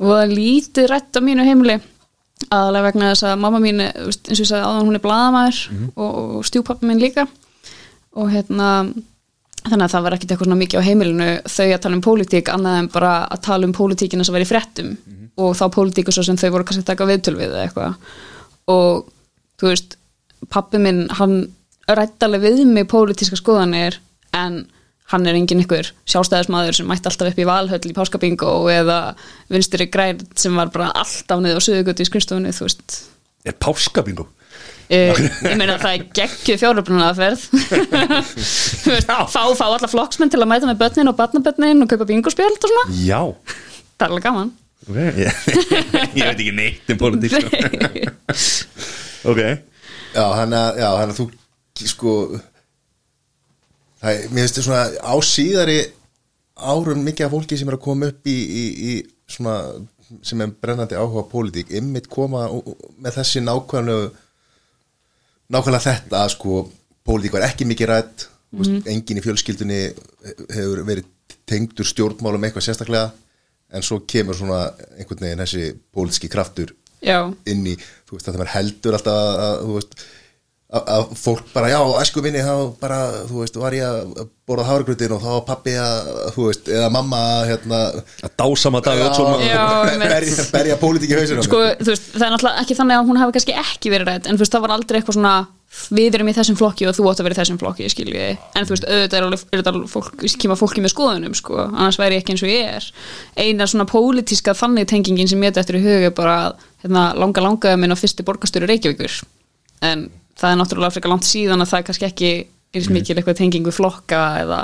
voða lítið rætt á mínu heimili. Aðalega vegna þess að mamma mín, veist, eins og ég sagði áðan hún er blaðamæður og, og stjúpappa minn líka. Og hérna þannig að það var ekkit eitthvað svona mikið á heimilinu þau að tala um pólitík annað en bara að tala um pólitíkina sem var í fréttum. Og þá pólitíku svo sem þau voru kannski að taka viðtöl við eða eitthvað. Og þú veist, pappi minn hann rætti alveg við mig pólitíska skoðanir en hann er engin ykkur sjálfstæðismadur sem mætti alltaf upp í valhöll í páskabingo eða vinstri græn sem var bara alltaf niður á suðugutu í skrifstofunni, þú veist. Er páskabingo? Uh, ég meina að það er geggju fjáröfnunarferð þú veist, fá, fá alla flokksmenn til að mæta með börnin og barnabörnin og kaupa bingospjöld og svona, já, það er alveg gaman. Ok. Ég, veit ekki neitt um politík sko. ok, já, hann að þú sko það er, mér finnst þetta svona á síðari árum mikið af fólki sem er að koma upp í, í, í svona sem er brennandi áhuga á pólitík ymmit koma með þessi nákvæmlega nákvæmlega þetta að sko pólitík var ekki mikið rætt mm enginn í fjölskyldunni hefur verið tengdur stjórnmálum eitthvað sérstaklega en svo kemur svona einhvern veginn þessi pólitíski kraftur já, inn í, þú veist, þetta maður heldur alltaf að, að þú veist að, fólk bara, já, æsku minni þá bara, þú veist, var ég að borða hárgrutin og þá var pappi að, þú veist eða mamma, hérna að dásama dag öll svona- berja, berja pólitíki hausinu sko, þú veist, það er náttúrulega ekki þannig að hún hafi kannski ekki verið rætt, en þú veist, það var aldrei eitthvað svona við erum í þessum flokki og þú átt að vera í þessum flokki skilji, en þú veist, auðvitað er alveg er fólk, kemur fólki með skoðunum sko, annars væri ég ekki eins og ég er. Eina svona pólitíska þannig tengingin sem ég þetta eftir í huga er bara að, hérna, langa langaði minn á fyrsti borgastöru Reykjavíkur. En það er náttúrulega frekar langt síðan að það er kannski ekki eins mikil eitthvað tengingu flokka eða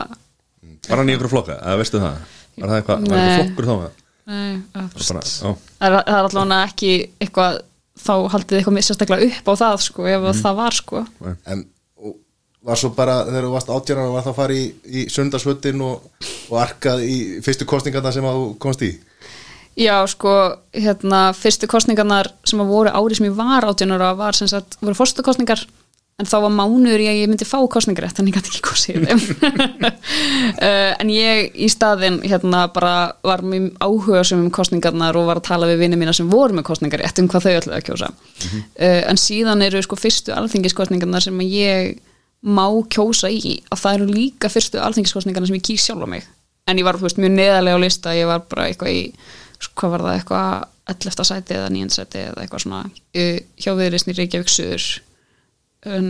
var hann í einhverju flokka, eða veistu það? Var það eitthvað, var Nei. eitthvað flokkur þá? Nei, bara, það er, það er allavega ekki eitthvað þá haldið eitthvað sérstaklega upp á það sko, ef Mhm. það var sko. En var svo bara, þegar þú varst átjörnar var það að fara í, í sundarsvöldin og, og arkað í fyrstu kostningarna sem að þú komst í Já, sko, hérna, fyrstu kostningarnar sem að voru árið sem ég var átjónara var sem sagt, voru fórstu kostningar en þá var mánuður í að ég myndi fá kostningar þannig ég gæti ekki kosið í þeim uh, en ég í staðinn hérna bara var mjög áhuga sem um kostningarnar og var að tala við vinni mína sem voru með kostningar rétt um hvað þau ætlaði að kjósa. Uh, en síðan eru sko fyrstu alþingiskostningarnar sem að ég má kjósa í að það eru líka fyrstu alþingiskostningarnar sem ég kýs sjálf á mig. En ég var þú veist, mjög neðarlega á lista ég var bara eitthvað í, hvað var það eitthvað 11. sæti eða 9. sæti eða eitthvað svona hjá viðrisni Reykjavík Suður en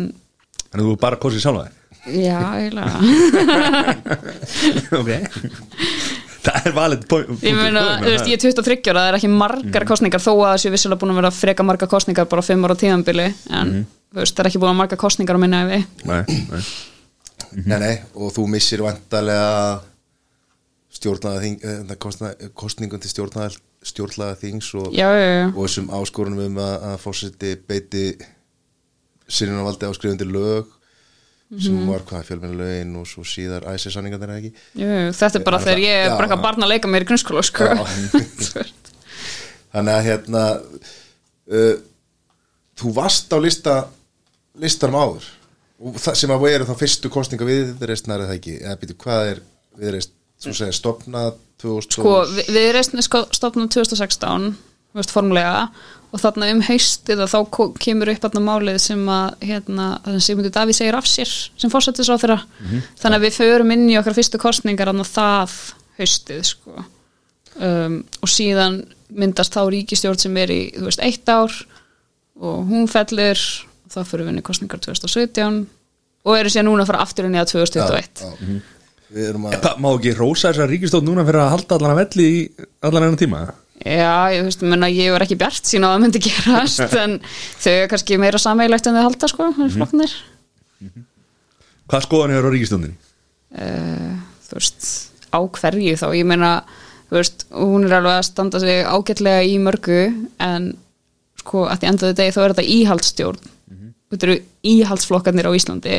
en þú bara kosið sjálfa já, eiginlega ok það er valið ég meina, þú veist, ég er 23 ára það er ekki margar kostningar þó að þessi vissilega búin að vera freka margar kostningar bara 5 ára tíðanbili en þú veist, það er ekki búin að margar kostningar á minna ef við nei, nei. nei, nei, og þú missir vantarlega stjórnlaðaþing kostningun til stjórnlaða stjórnlaðaþings og, já, já, já, og þessum áskorunum um að, að fórseti beiti sinnavaldi áskrifandi lög sem var hvað fjölmenni lögin og svo síðar æsir sanningarnir ekki? Já, já þetta er bara þegar ég er bara eitthvað barn að leika mér í grunnskóla sko. þannig að hérna uh, þú varst á lista listanum áður. Það sem að veru þá fyrstu kostninga viðreistnar eða ekki, eða býtu hvað er viðreist, svo segja stopnað 2000 sko, við, við reistum sko, stofnum 2016 þú veist, formulega og þarna um haustið að þá kemur upp þarna málið sem að hérna, Sigmundur Davíð segir af sér sem fórsetis á þeirra þannig að við förum inn í okkar fyrstu kostningar þannig það haustið sko. um, og síðan myndast þá ríkistjórn sem er í þú veist, eitt ár og hún fellur og þá fyrir við inn í kostningar 2017 og eru síðan núna að fara aftur inn í að 2021 Já, já. við erum að Hvað, má ekki rósa þessar ríkistótt núna fyrir að halda allan að velli í allan enn tíma? Já, ég veist, menna, ég var ekki bjart sín á að það myndi gerast en þau er kannski meira sameigilegt en þau halda sko, mm -hmm. hvað skoðan hefur á ríkistóttinni uh, þú veist, á hverju þá, ég meina, þú veist hún er alveg að standa sig ágætlega í mörgu en sko að því endaðu degi þá er þetta íhaldsstjórn. Þetta eru íhaldsflokkarnir á Íslandi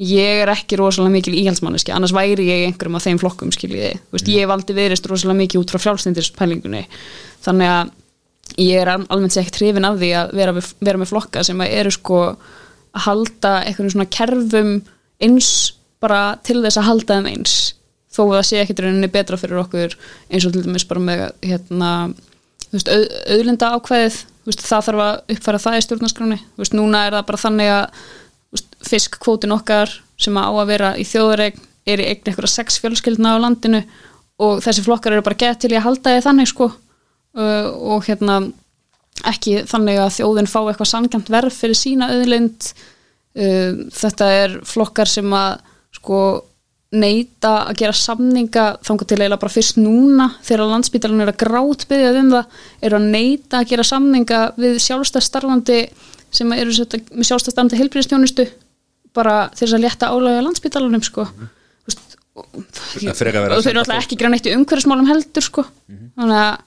ég er ekki rosalega mikil íhaldsmanneski annars væri ég einhverjum af þeim flokkum skiljiði, veist, ég valdi viðrist rosalega mikið út frá frjálslindirspælingunni þannig að ég er al- almennt sér ekkert hrifin af því að vera, vera með flokka sem eru sko að halda einhverjum svona kerfum eins bara til þess að halda þeim eins. Þó að það sé ekkert rauninni betra fyrir okkur eins og til dæmis bara með hérna, þú veist, auð, auðlinda ákveðið þú veist, það þarf að uppfæra það í stjórnarskráni þú veist, núna er það bara þannig að fiskkvótin okkar sem á að vera í þjóðaregn er í eign eitthvað sex fjölskyldna á landinu og þessi flokkar eru bara gett til í að halda því þannig sko. Uh, og hérna ekki þannig að þjóðin fá eitthvað sangjant verð fyrir sína auðlind. Uh, þetta er flokkar sem að sko neita að gera samninga þangar til eiginlega bara fyrst núna þegar landsbítalinn er að grátbyggja um það eru að neita að gera samninga við sjálfstæð starfandi sem eru með sjálfstæð starfandi heilbríðstjónustu bara þess að létta álega landsbítalunum sko. Mm. Vist, og, ekki og þeir eru alltaf ekki græn eitt í umhverfismálum heldur sko. Þannig að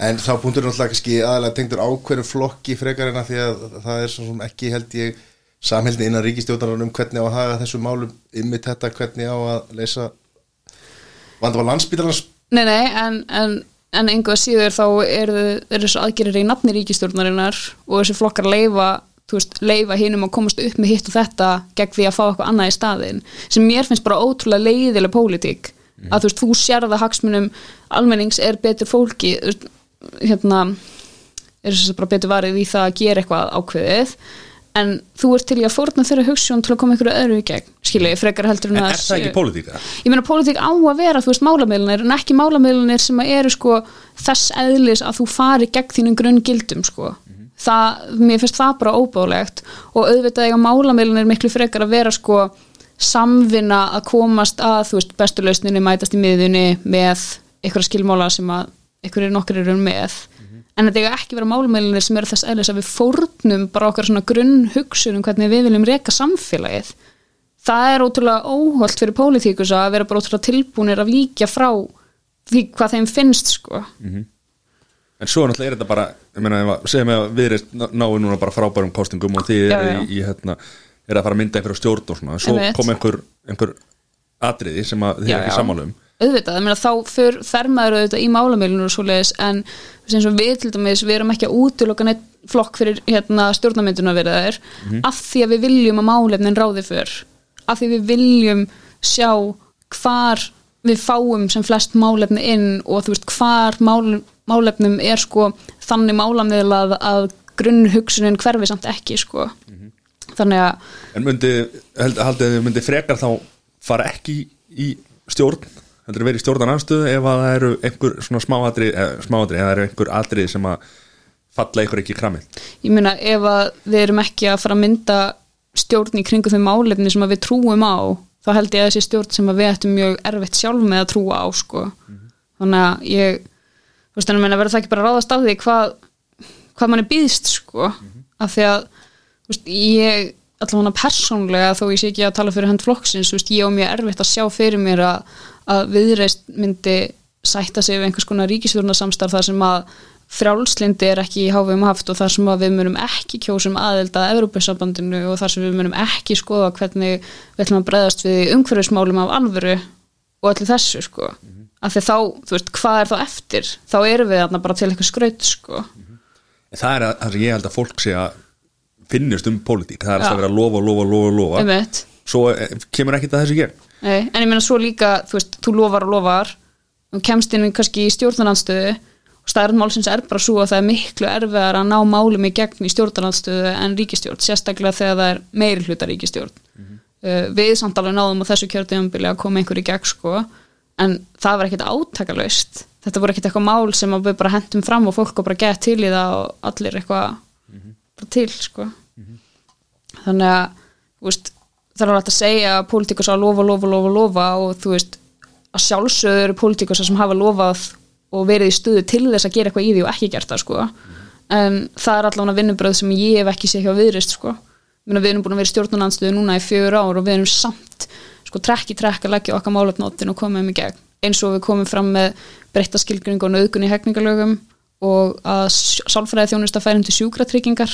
En þá punktur er náttúrulega kannski aðalega tengdur ákveðum flokki frekar en að því að það er svona sem ekki held ég samhælni innan ríkistjóðanar um hvernig á að haga þessu málum ymmit þetta hvernig á að leysa vandamál landsbítalans Nei, nei, en, en, en einhver síður þá eru er þessu aðgerir í nafni ríkistjórnarinnar og þessi flokkar leifa, veist, leifa hinum að komast upp með hitt og þetta gegn því að fá eitthvað annað í staðinn sem mér finnst bara ótrúlega leiðileg pólitík. Að þú veist, þú sérða hagsmunum almennings er betur fólki hérna er þess að bara betur varið í það að gera eitthvað ákveðið. En þú ert til í að fórna þeirra hugssjón til að koma einhverju öðru í gegn skilja, frekar heldur En en er að það ekki pólitíka? ég meina pólitík á að vera, þú veist, málamiðlunir en ekki málamiðlunir sem eru sko þess eðlis að þú fari gegn þínum grunngildum sko það, mér finnst það bara óbáðlegt og auðvitað eiga málamiðlunir miklu frekar að vera sko samvinna að komast að, þú veist, bestu lausninni mætast í miðunni með einhverja skilmála sem að einhverjir nokkur eru með. En þetta eiga ekki vera málamiðlunir sem eru þess eðlis að við fórnum bara okkar svona grunn hugsunum hvernig við viljum reka samfélagið. Það er ótrúlega óholt fyrir pólitíkus að vera bara ótrúlega tilbúinir að víkja frá því hvað þeim finnst sko. En svo náttúrulega er þetta bara, ég meina, segjum að við erum náðu núna bara frábærum kostingum og þið eru í, hérna, er að fara að mynda einhverja stjórn og svona, svo Einmitt. kom einhver, einhver atriði sem að þið er ekki já. sammála um. auðvitað, ég meina þá fyr, fer maður auðvitað í málamilunum og svoleiðis en eins og við til dæmis, við erum ekki að útiloka neitt flokk fyrir hérna, stjórnarmynduna verið þær, af því að við viljum að málefnin ráði fyrr af því við viljum sjá hvar við fáum sem flest málefni inn og þú veist hvar mál, málefnum er sko þannig málamiðlað að grunnhugsunin hverfi samt ekki sko þannig að En myndi, haldið að þið myndi frekar þá fara ekki í stjórn, heldur verið í stjórnarnanstöðu ef að það eru einhver svona smáatri, eh, smáatri eða það eru einhver atrið sem að falla einhver ekki í kramið. ég meina ef að við erum ekki að fara að mynda stjórn í kringu þau málefni sem að við trúum á þá held ég að þessi stjórn sem að við ættum mjög erfitt sjálf með að trúa á sko. þannig að ég þú veist, en ég meina verður það ekki bara að ráðast af því hvað, hvað mann er býðst sko. af því að þú veist, ég allavega persónlega þó ég sé ekki að tala fyrir hönd flokksins þú veist, ég á mjög erfitt að sjá fyrir mér að, að viðreist myndi sætta sig við einhvers konar ríkisstjórnarsamstarf þar sem að frjálslindi er ekki í háfum haft og þar sem að við munum ekki kjósum aðeld að Evrópusambandinu og þar sem við munum ekki skoða hvernig við ætlum að breyðast við umhverfismálum af alvöru og öllu þessu sko. Af því þá, þú veist, hvað er þá eftir? Þá erum við þarna bara til eitthvað skraut sko. En það er að, það sem ég held að fólk sé að finnist um pólitík, það er Já. að vera lofa, lofa, lofa, lofa. Einmitt. Svo eh, kemur ekkert að þessu gegn. Nei, en ég meina svo líka, þú veist, þú lofar og lofar. Og kemst inn í kannski í stjórnarandstöðu og staðarinn málsins er bara svo að það er miklu erfiðar að ná málum í gegn í stjórnarandstöðu en ríkistjórn, sérstaklega þegar það er meiri hluta ríkistjórn uh, við samt alveg náðum á þessu kjörtíðanbili að koma einhver í gegn sko en það var ekkit átakalaust þetta voru ekkit eitthvað mál sem við bara hendum fram og fólk og bara gett til í það og allir eitthvað bara til sko þannig að veist, það er hægt að segja að pólitíkus á að lofa, lofa, lofa, lofa og þú veist, að sjálfsögðu eru pólitíkus sem hafa lofað og verið í stuðu til þess að gera eitthvað í því og ekki gert það sko. en það er allavega vinnubröð sem ég hef ekki séð hjá viðrist sko. Meina, við erum búin að vera í stjórnarnanstöðu núna í fjögur ár og við erum samt sko, trekk í trekk að leggja okkar málefnóttin og koma um í gegn. Eins og við komum fram með breytta skilgringu og nöðgun í hegningalögum og að sálfræði þjónusta færum til sjúkratryggingar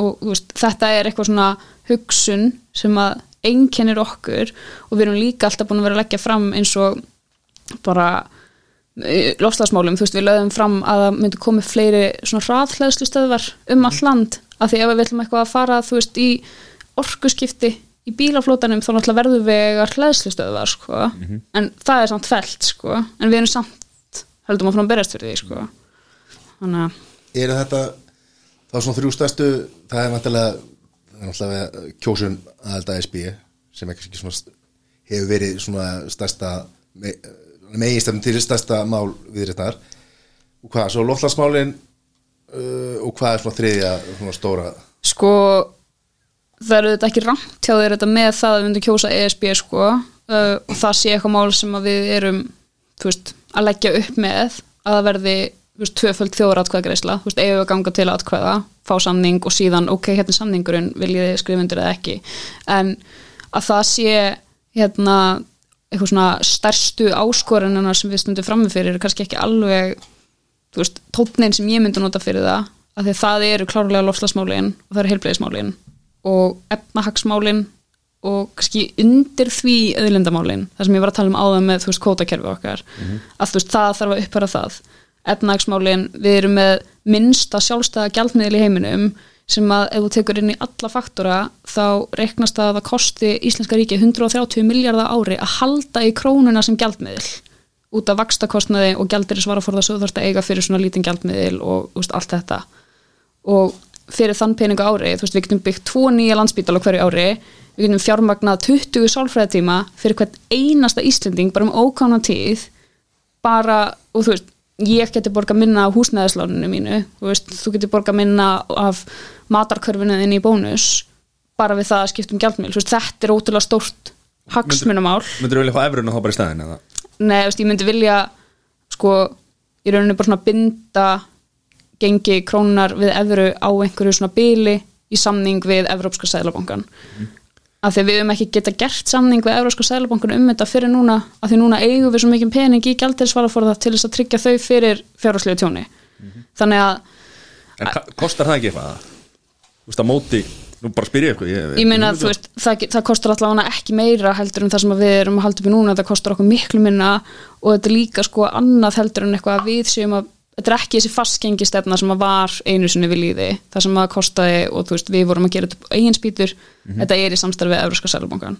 og veist, þetta er eitthvað svona hugsun sem að einkennir okkur og við erum líka alltaf búin að vera að leggja fram eins og bara lofslagsmálum, þú veist, við lögum fram að það myndi komið fleiri svona hraðhleðslu stöðvar um all land af því ef við viljum eitthvað að fara, þú veist, í orkuskipti í bílaflótanum þá náttúrulega verðum við að hleðslu stöðvar sko. en það er samt felt sko. en við erum samt, höldum að frá að berjast fyrir því sko. þannig að Er þetta þá svona þrjú stærstu það er er náttúrulega kjósun aðelda SB sem er kannski svona hefur verið svona stærsta me, megistefn til stærsta mál við þetta og hvað, svo loftlagsmálin uh, og hvað er svona þriðja svona stóra? Sko það eru þetta ekki rangt hjá þér þetta með það að við myndum kjósa ESB sko. Uh, og það sé eitthvað mál sem við erum veist, að leggja upp með að það verði veist, tvöföld veist, eigum við ganga til atkvæða fá samning og síðan, ok, hérna er samningurinn viljið þið skrifa undir eða ekki? En að það sé hérna eitthvað svona stærstu áskorunar sem við stundum framifyrir er kannski ekki alveg þú veist, tónnin sem ég myndi nota fyrir það af því að það eru klárlega lofslagsmálin og það eru heilbreyðismálin og efnahagsmálin og kannski undir því auðlindamálin, það sem ég var að tala um áðan með þú veist, kótakerfi okkar. Að þú veist, það þarf að upphæra það. Efnahagsmálin, við erum með minnsta sjálfstæða gjaldmiðl í heiminum sem að ef þú tekur inn í alla faktora þá reiknast að það kosti Íslenska ríki 130 miljardar ári að halda í krónuna sem gjaldmiðil út af vakstakostnaði og gjaldir svara for það svo þarfst að eiga fyrir svona lítinn gjaldmiðil og úst, allt þetta. Og fyrir þann peningu ári, veist, við getum byggt tvo nýja landsbítal á hverju ári við getum fjármagnað 20 sálfræðitíma fyrir hvern einasta Íslending bara um ókána tíð bara, og þú veist, ég geti borga minna af húsnæðisláninu mínu þú veist, þú geti borga minna af matarkörfinu þinn í bónus bara við það að um þú veist, þetta er ótrúlega stórt hagsmunumál Myndur þú vilja fá efruna þá bara í staðin eða? Nei, veist, ég myndi vilja sko, í rauninu bara svona binda gengi krónar við evru á einhverju svona bíli í samning við Evrópska Sæðlabankan mm. af því við höfum ekki geta gert samning við Evrópska Sæðlabankan um þetta fyrir núna af því núna eigum við svo mikið pening í gældirisvaraforða til þess að tryggja þau fyrir fjárháslega tjóni þannig að En kostar það ekki eitthvað? Þú veist, að móti, nú bara spyr ég eitthvað ég, ég meina að þú veist, það, það kostar allavega ekki meira heldur en það sem við erum að halda upp í núna. Það kostar okkur miklu minna og þetta er líka sko annað heldur en eitthvað að við séum að þetta er ekki þessi fastgengi stefna sem að var einu sinni við líði, það sem að kostaði og þú veist, við vorum að gera þetta eigin spýtur þetta er í samstarfi við Európska Sælubankan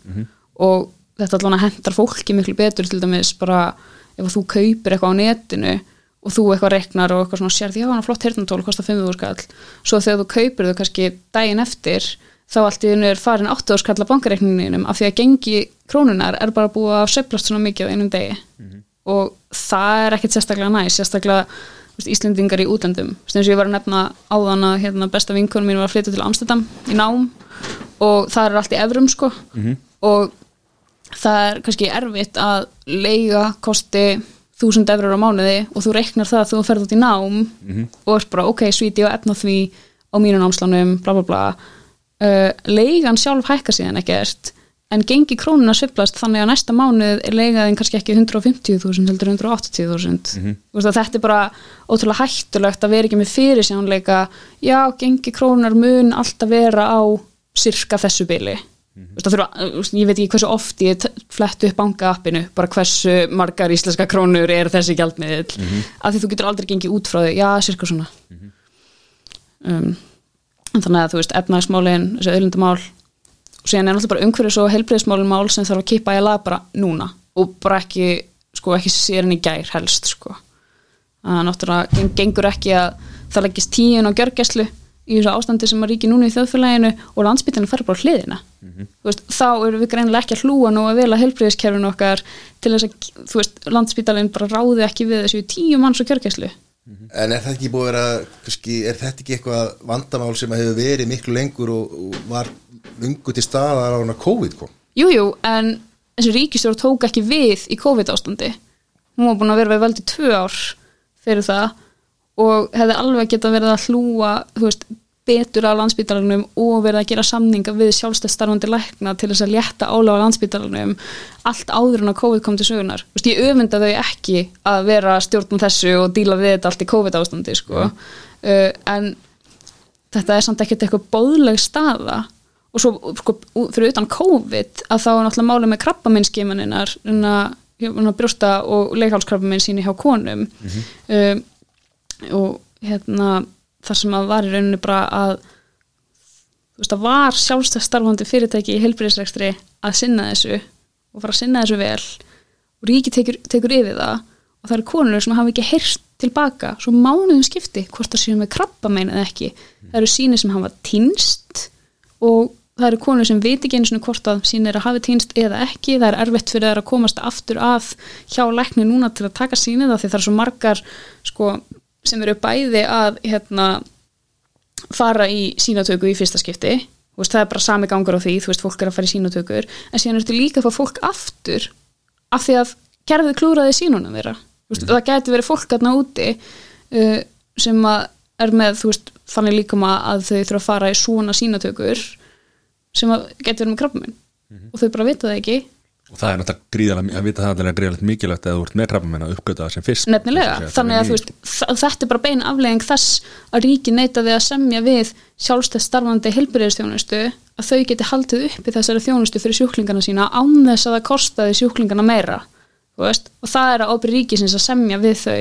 og þetta allavega hendar fólki miklu betur til dæmis bara ef þú kaupir eitthvað á netinu og þú eitthvað reknar og eitthvað svona sér því já, hann er flott hirtnatól, kostar 5 skall. Svo þegar þú kaupir þau kannski daginn eftir þá allt í hennu er farin 8 skall að bankareikninginum af því að gengi krónunar er bara búið að söflast svona mikið á einum degi. Og það er ekkit sérstaklega næst sérstaklega Íslendingar í útlöndum. Sem ég var að nefna áðan að hérna, besta vinkunum mín var að flytja til Amsterdam í nám og það er allt í evrum sko. Og það er kannski erfitt að leiga kosti þúsund eurur á mánuði og þú reiknar það að þú ferð út í nám og ert bara ok, svíti og efna því á mínu námslánum, bla bla bla. Uh, leigan sjálf hækka síðan ekkert en gengi krónuna sviflast þannig að næsta mánuð er leigaðin kannski ekki 150.000 heldur 180.000 mm þetta er bara ótrúlega hættulegt að vera ekki með fyrir sjónleika já, gengi krónunar mun alltaf vera á sirka þessu bili mm -hmm. þurfa, þú veist, ég veit ekki hversu oft ég flettu upp banka-appinu bara hversu margar íslenska krónur er þessi gjaldmiðil af því þú getur aldrei gengið út frá því, já, sirka svona. Um, en þannig að þú veist, efnagsmálin, þessi auðlindamál og síðan er náttúrulega bara umhverfis og heilbreyðismálin mál sem þarf að kippa í lag bara núna og bara ekki, sko, ekki sér en í gær helst, sko. Að náttúrulega geng- gengur ekki að það leggist tíun á gjörgæslu í þessu ástandi sem að ríki núna í þjóðfélaginu og landsbytinu fara bara hliðina. Þú veist, þá erum við greinilega ekki að hlúa nú að vel að heilbreyðiskerfinu okkar til þess að, landsbytalinn bara ráði ekki við þessu tíu manns og gjörgæslu En er þetta ekki búið að kannski, er þetta ekki eitthvað vandamál sem hefur verið miklu lengur og, og var lungu til staðar á hana COVID kom? Jújú, jú, en þessi ríkistjórn tók ekki við í COVID ástandi hún var búin að vera við veldi tvö ár fyrir það og hefði alveg geta verið að hlúa veist, betur á landsbítalarnum og verið að gera samninga við sjálfstæð starfandi lækna til þess að létta álega á landsbítalarnum allt áður en að COVID kom til sögunar veist, ég öfunda þau ekki að vera stjórnum þessu og díla við þetta allt í COVID ástandi sko. uh, en þetta er samt ekkert eitthvað bóðleg staða. Og svo sko, fyrir utan COVID að þá er náttúrulega málið með krabbaminnskimaninar brjósta og leghálskrabbaminn síni hjá konum. Um, og hérna þar sem að var í rauninni bara að þú veist að var sjálfstæð starfandi fyrirtæki í heilbyrðisrekstri að sinna þessu og fara að sinna þessu vel. Og ríki tekur, tekur yfir það og það eru konur sem hafa ekki heyrt tilbaka svo mánuðum skipti hvort það séu með krabba eða ekki. Það eru síni sem hafa týnst og það eru konur sem veit ekki einu svona hvort að síni er að hafi týnst eða ekki. Það er erfitt fyrir þær að komast aftur að hjá lækni núna til að taka síni það því það er svo margar sko, sem eru bæði að hérna, fara í sínatöku í fyrsta skipti. Veist, það er bara sami gangur á því, þú veist, fólk er að fara í sínatökur. En síðan ertu líka að fá fólk aftur af því að kerfið klúraði sínunum þeirra. Þú veist, það gæti verið fólk aðna úti uh, sem að er með, þú veist, þannig líka að þau þurfa að fara í svona sínatökur sem að gæti verið með krabbaminn og þau bara vita það ekki og það er náttúrulega gríðalega, að vita það alveg gríðalegt mikilvægt eða þú ert með krabba að uppgöta það sem fyrst. Nefnilega, Þessi- þannig að þú veist þetta er bara bein aflegging þess að ríki neitaði að semja við sjálfstæð starfandi heilbyrðistjónustu að þau geti haldið uppi þessari þjónustu fyrir sjúklingana sína án þess að það kostaði sjúklingana meira veist, og það er að ábyrð ríkisins að semja við þau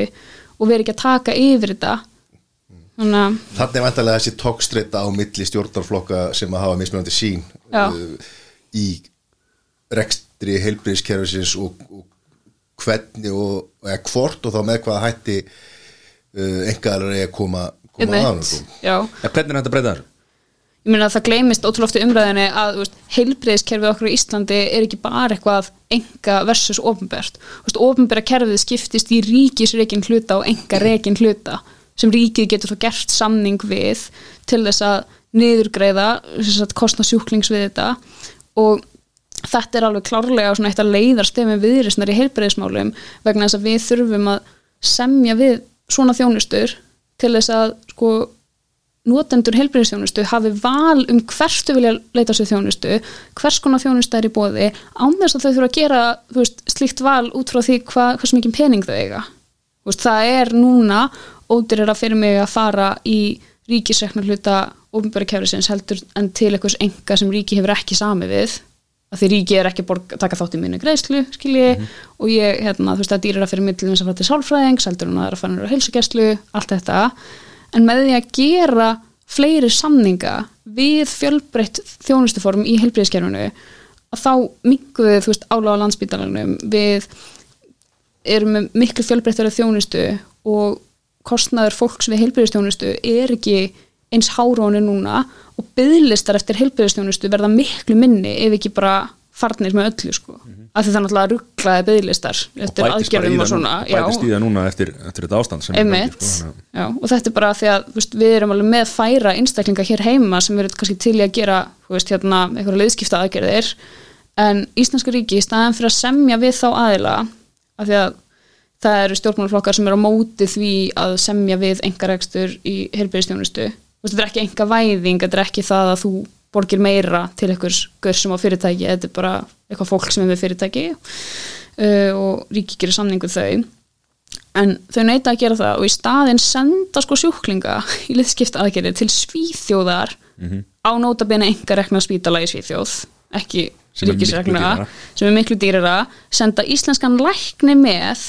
og vera ekki að taka yfir þetta. Þannig að er þessi tókstreita á milli stjórnarflokka sem að hafa mismunandi sín Já. uh, í rekstri heilbriðiskerfisins og, og hvernig og, eða hvort og þá með hvað hætti uh, engar er að koma, koma að ja, Hvernig er þetta að breyta þessu? ég meina að það gleymist ótrúlega oft í umræðinni að heilbreyðiskerfið okkur í Íslandi er ekki bara eitthvað enga versus ofnbært ofnbæra kerfið skiptist í ríkisreikin hluta og enga reikin hluta sem ríkið getur þá gert samning við til þess að niðurgreiða kostna sjúklings við þetta. Og þetta er alveg klárlega svona eitt að leiðar stefum viðrisnar í heilbreyðismálum vegna þess að við þurfum að semja við svona þjónustur til þess að sko notendur heilbreyðistjónustu hafi val um hvers þau vilja leita sér þjónustu hvers konar þjónustu er í bóði án þess að þau þurfa að gera veist, slíkt val út frá því hva, hvers mikið pening þau eiga. Veist, það er núna ódýrar að fyrir mig að fara í ríkisrekna hluta ofnbæri kefrisins heldur en til einhvers enga sem ríki hefur ekki sami við að því ríki er ekki að borga, taka þátt í minni greiðslu skilji og ég, hérna, þú veist, það dýrar að fyrir að fara til sálfræðings heldur hún að það er að fara á heilsugæslu, allt þetta. En með því að gera fleiri samninga við fjölbreytt þjónustuform í heilbreyðiskerfinu að þá við, þú veist, áláða landsbítalanum við erum með miklu fjölbreyttari þjónustu og kostnaður fólks við heilbreyðistjónustu er ekki eins hárónu núna og bygglistar eftir heilbreyðistjónustu verða miklu minni ef ekki bara farnir með öllu sko. Mm -hmm. af því það náttúrulega rugglaði bygglistar eftir aðgerðum og svona nú- bætist í það núna eftir, eftir þetta ástand Einmitt, sko, já, og þetta er bara því að veist, við erum alveg með færa einstaklinga hér heima sem eru kannski til í að gera veist, hérna, einhverja leiðskipta aðgerðir en Íslenska ríki í staðan fyrir að semja við þá aðila af því að það eru stjórnmálaflokkar sem eru á móti því að semja við engarekstur í heilbyrðistjónustu þetta er ekki enga væðing, þetta er ekki það að þú borgir meira til einhvers görsum á fyrirtæki, þetta er bara eitthvað fólk sem er með fyrirtæki uh, og ríki gerir samning við þau. En þau neita að gera það og í staðinn senda sko sjúklinga í liðskipta aðgerði til Svíþjóðar á nótabene enga rekna spítala í Svíþjóð ekki Sem ríkisrekna sem er miklu dýrara senda íslenskan lækni með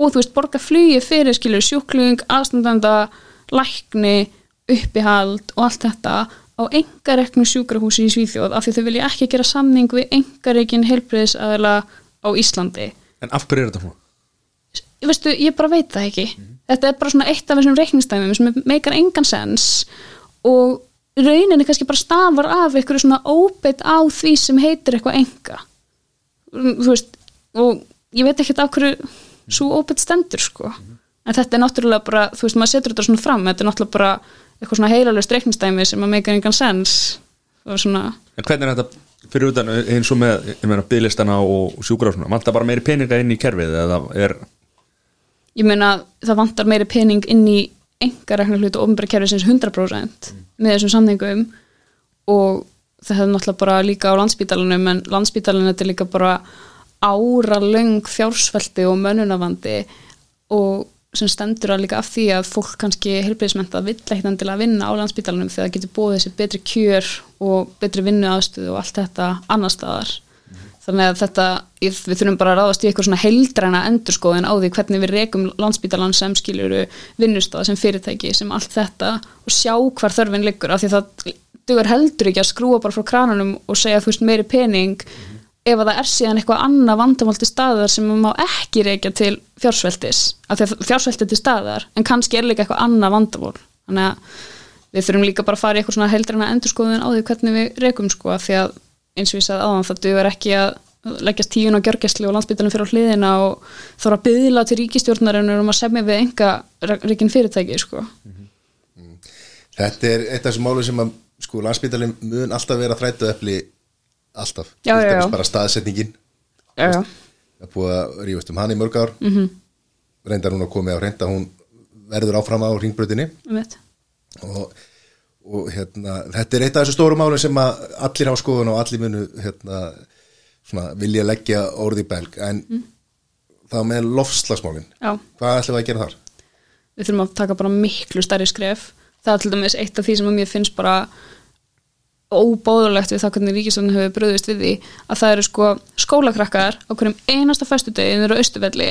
og þú veist borga flugi fyrir skilur sjúkling, aðstandanda lækni, uppihald og allt þetta á engareknu sjúkrahúsi í Svíþjóð af því þau vilja ekki gera samning við engarekin heilbriðisaðila á Íslandi. En af hverju er þetta ég veistu, ég bara veit það ekki. Þetta er bara svona eitt af þessum reiknistæmum sem meikar engan sens og rauninni kannski bara stafar af einhverju svona óbeitt á því sem heitir eitthvað enga þú veist, og ég veit ekki af hverju svo óbeitt stendur sko. En þetta er náttúrulega bara, þú veist, maður setur þetta svona fram þetta er náttúrulega bara eitthvað svona heilalust reiknistæmi sem að meikar engan sens og svona En hvernig er þetta fyrir utan eins og með, bygglistana og sjúkrafsuna, vantar bara meiri peninga inn í kerfið eða er, ég meina það vantar meiri pening inn í engarekna hlutu ofnbæra kerfisins 100% með þessum samningum. Og það hefði náttúrulega bara líka á landsbítalunum en landsbítalunum þetta er líka bara áralöng fjársvelti og mönnunavandi og sem stendur að líka af því að fólk kannski heilbreyðismenta vill ekkert endilega vinna á landsbítalunum þegar það getur búið þessi betri kjör og betri vinnu aðstöðu og allt þetta annar staðar. Þannig að þetta, við þurfum bara að ráðast í eitthvað svona heildræna endurskoðin á því hvernig við rekum landsbítalan sem skiljuru vinnustáð sem fyrirtæki sem allt þetta og sjá hvar þörfin liggur af því það dugur heldur ekki að skrúa bara frá kranunum og segja þú veist meiri pening ef að það er síðan eitthvað annað vandamál til staðar sem maður má ekki reykja til fjársveltis, af því að fjársvelti er til staðar en kannski er líka eitthvað annað vandamál. Þannig að við þurfum líka bara að fara í eitthvað svona heildræna endurskoðun á því hvernig við rekum sko, af því að eins og ég sagði áðan það dugur ekki að leggjast tíun á gjörgæslu og landsbytalinn fyrir hliðina og þóra að byðla til ríkistjórnarinn um að semja við enga reikin fyrirtæki sko. Þetta er eitt af þessum málum sem að sko landsbytalinn mun alltaf vera þrættu epli alltaf, Já, já, já. bara staðsetningin. Það búið að rífast um hann í mörg ár. -hmm. Mhm. reyndar hún að komið á reynda hún verður áfram á ringbröðinni og, og hérna, þetta er eitt af þessu stóru málum sem að allir hafa skoðun og allir munu hérna, svona, vilja leggja orði í belg. En þá með lofslagsmálin hvað ætlum við að gera þar? við þurfum að taka bara miklu stærri skref. Það er til dæmis eitt af því sem að mér finnst bara óbóðulegt við það hvernig ríkistöndin hefur bröðist við því að það eru sko skólakrakkar á hverjum einasta föstudegi þeir eru á Östuvelli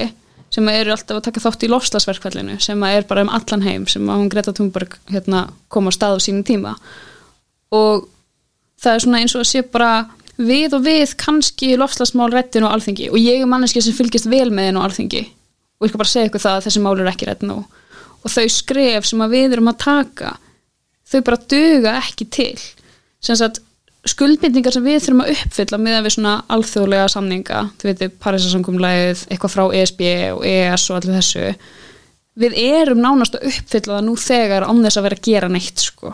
sem eru alltaf að taka þátt í lofslagsverkfallinu sem er bara um allan heim sem að hún Greta Thunberg hérna, kom á stað á sínum tíma. Og það er svona eins og að sé bara við og við kannski lofslagsmál rettin og alþingi og ég er manneski sem fylgist vel með henn og alþingi og ég skal bara segja ykkur það að þessi mál eru ekki rettin og, og þau skref sem að við erum að taka þau bara duga ekki til sem sagt skuldbindingar sem við þurfum að uppfylla með að við svona alþjóðlega samninga þið veitir Parísasamkumlæðið, eitthvað frá ESB og ES og allir þessu við erum nánast að uppfylla það nú þegar án þess að vera að gera neitt sko.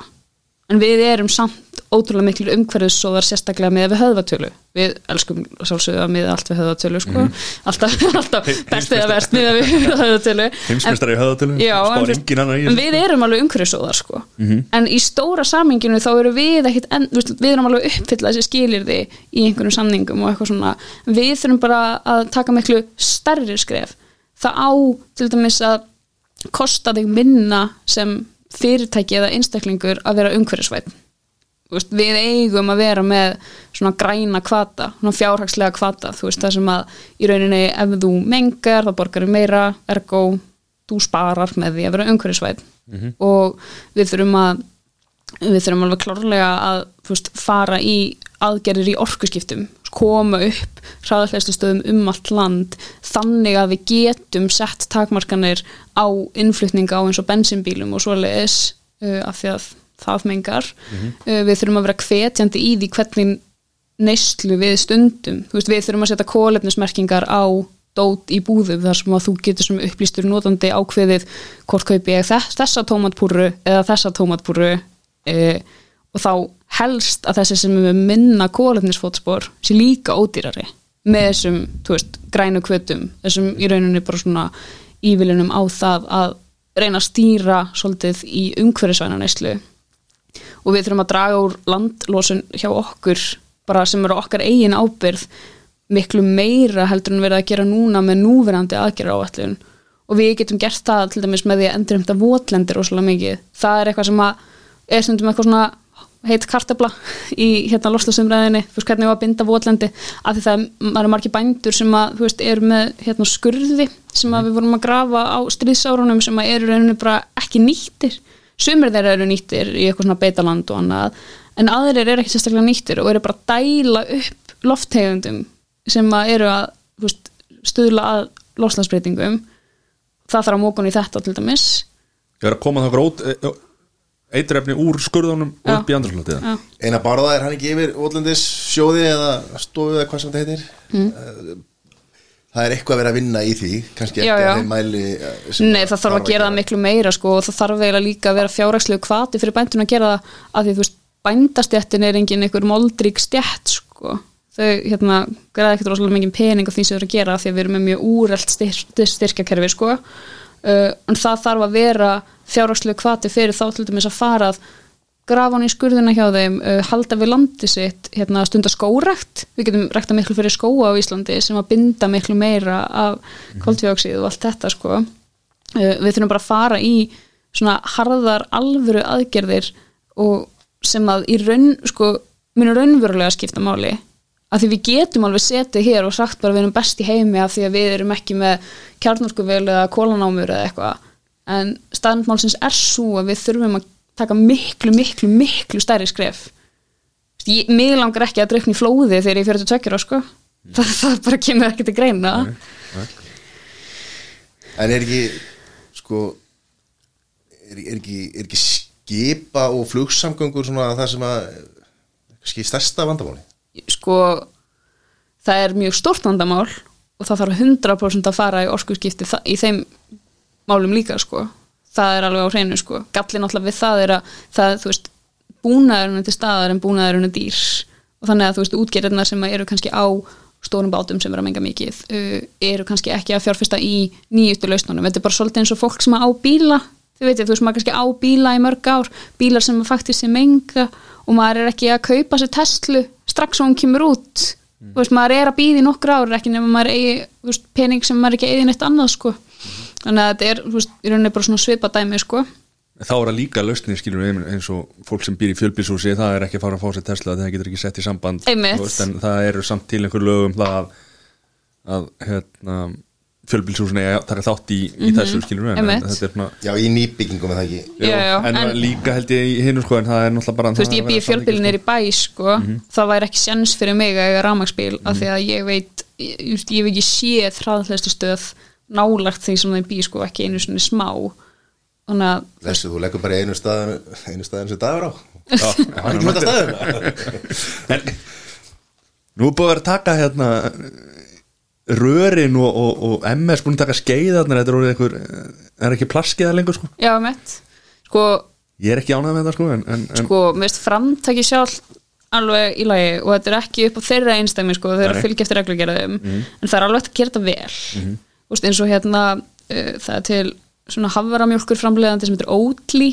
En við erum samt ótrúlega miklu umhverfisóðar sérstaklega með við höfðatölu. Við elskum sálsögðu að miða allt við höfðatölu sko. alltaf, alltaf bestið að verst miða við í höfðatölu. Já, en, við erum alveg umhverfisóðar sko. en í stóra saminginu þá erum við ekkit en, við erum alveg að uppfylla þessi skilirði í einhverjum samningum og eitthvað svona. Við þurfum bara að taka miklu stærri skref. Það á til dæmis að kosta þig minna sem fyrirtæki eða einstaklingur að vera umhverfisvætt við eigum að vera með svona græna kvata, svona fjárhagslega kvata þú veist það sem að í rauninni ef þú mengar þá borgar þú meira ergo þú sparar með því að vera umhverfisvæð og við þurfum að við þurfum alveg klárlega að veist, fara í aðgerðir í orkuskiptum koma upp hraðarhleðslu stöðum um allt land þannig að við getum sett takmarkanir á innflutninga á eins og bensinbílum og svoleiðis uh, af því að það mengar. Uh, við þurfum að vera hvetjandi í því hvernig neyslu við stundum. Veist, við þurfum að setja kólefnismerkingar á dót í búðum þar sem að þú getur sem upplýstur notandi ákveðið hvort kaupi ég þess, þessa tómatpúru eða þessa tómatpúru e, og þá helst að þessi sem með minna kólefnisfótspor sé líka ódýrari með þessum, þú veist, grænu kvötum þessum í rauninni bara svona ívilunum á það að reyna að stýra svolítið í umhverfisvæna neyslu og við þurfum að draga úr landlósun hjá okkur bara sem eru okkar eigin ábyrð miklu meira heldur en verið að gera núna með núverandi aðgerra áallun og við getum gert það til dæmis með því að endurumta votlendir rosalega mikið. Það er eitthvað sem að er stundum eitthvað svona heit kartabla í hérna loslasumræðinni, þú veist hvernig við að binda votlendi af því það er- eru margir bændur sem að þú veist eru með hérna skurði sem að við vorum að grafa á stríðsárunum sem að eru rauninni bara ekki nýttir. Sumir þeirra eru nýttir í eitthvað svona beitaland og annað en aðrir eru ekki sérstaklega nýttir og eru bara að dæla upp loftegundum sem að eru að þú veist, stuðla að loslasbreytingum það þarf að mókun í þetta til dæmis. Ég er að koma það grót eitrefni úr skurðunum og upp í andrúrslótið Já. Einar barða er hann ekki yfir Ótlendis sjóði eða stofu eða hvað sem þetta heitir mm. Það er eitthvað að vera að vinna í því kannski Já, ekki já. að þeim mæli eh, Nei, það þarf að gera það miklu meira sko, og það þarf eiginlega líka að vera fjárhagslegu kvati fyrir bændun að gera það af því þú veist, bændastjættin er engin einhver moldrík stjætt sko. þau hérna græða ekkert rosalega mikið pening á því sem þau eru að gera af því að við erum með mjög úrelt styr, styrkjakerfi sko. Uh, en það þarf að vera fjárhagslegu kvati fyrir þá til dæmis að fara að grafa hann í skurðina hjá þeim, uh, halda við landi sitt, hérna, stunda skórekt við getum rekta miklu fyrir skóa á Íslandi sem að binda miklu meira af koltvíóksið og allt þetta sko. Uh, við þurfum bara að fara í svona harðar alvöru aðgerðir og sem að í raun sko, munu raunverulega skipta máli að því við getum alveg setið hér og sagt bara við erum best í heimi af því að við erum ekki með kjarnorkuvel eða kólanámur eða eitthvað. En staðnmálsins er svo að við þurfum að taka miklu, miklu, miklu stærri skref. Ég, mig langar ekki að drukna í flóði þegar ég fyrir til tökjur sko. það, það bara kemur ekki til greina. En er ekki sko er, er, ekki, er ekki skipa og flugsamgöngur svona það sem að kannski stærsta vandamáli sko það er mjög stórt vandamál og það þarf 100% að fara í orkuskipti í þeim málum líka sko. Það er alveg á hreinu sko. Gallin alltaf við það er að það, þú veist, búnaðurinn er til staðar en búnaðurinn er dýr. Og þannig að þú veist, útgerðina sem eru kannski á stórum bátum sem eru að menga mikið uh, eru kannski ekki að fjárfesta í nýjustu lausnunum, þetta er bara svolítið eins og fólk sem á bíla, þið veitir, þú veist, maður kannski á bíla í mörg ár, bílar sem faktisk sem menga og maður er ekki að kaupa sér Tesla strax og hún kemur út. Þú veist, maður er að býða í nokkur ár ekki nema maður eigi, veist, pening sem maður ekki eigi neitt annað, sko. Þannig að þetta er, veist, í rauninni bara svona svipa dæmi, sko. Þá er það líka lausnir skilur eins og fólk sem býr í fjölbílshúsi það er ekki að fara að fá sér Tesla það getur ekki sett í samband það eru samt til einhver lögum það að, að hérna, fjölbilshúsin að taka þátt í, í þessu skilur en, en þetta er svona Já, í nýbyggingum er það ekki? Já, já, en, en- líka held ég í hinu sko en það er náttúrulega bara þú veist, ég býð fjölbílin er í bæ sko, það væri ekki sens fyrir mig að eiga rámagsbíl af því að ég veit ég, ég ég hef ekki séð hraðhleðstu stöð nálagt því sem það býð sko, ekki einu svona smá. Þannig að Þessu, þú leggur bara í einu staðin einu staðin sem dagur á. Já, Það er ekki með þetta staðin en nú er búið að vera að taka hérna rörin og, og, og MS búin að taka skeiðarnar þetta er orðið einhver er ekki plaskeiðar lengur sko. Já, mitt. Sko, ég er ekki ánægð með þetta sko en, en, en sko, mér veist framtaki sjálf alveg í lagi og þetta er ekki upp á þeirra einstæmi sko, þeir eru Nei. að fylgja eftir reglugerðum en það er alveg að gera þetta vel. Mm veist, eins og hérna uh, það er til svona hafvaramjólkur framleiðandi sem heitir Oatly.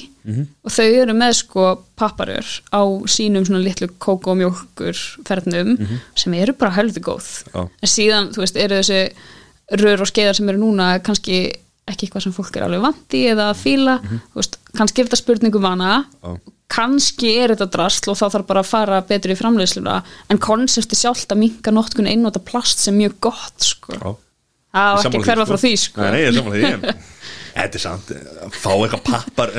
Og þau eru með sko papparur á sínum svona litlu kókó og mjólkur fernum sem eru bara heldur góð. Já. en síðan, þú veist, eru þessi rör og skeiðar sem eru núna kannski ekki eitthvað sem fólk er alveg vandi eða að fíla, þú veist, kannski er þetta spurningum vana. Já. kannski er þetta drasl og þá þarf bara að fara betur í framleiðsluna. En konsepti sjálft að minka notkun einnóta plast sem mjög gott sko. Það á Ég ekki hverfa frá því sko. Nei, ég er saman því en Þetta er samt, að fá eitthvað pappar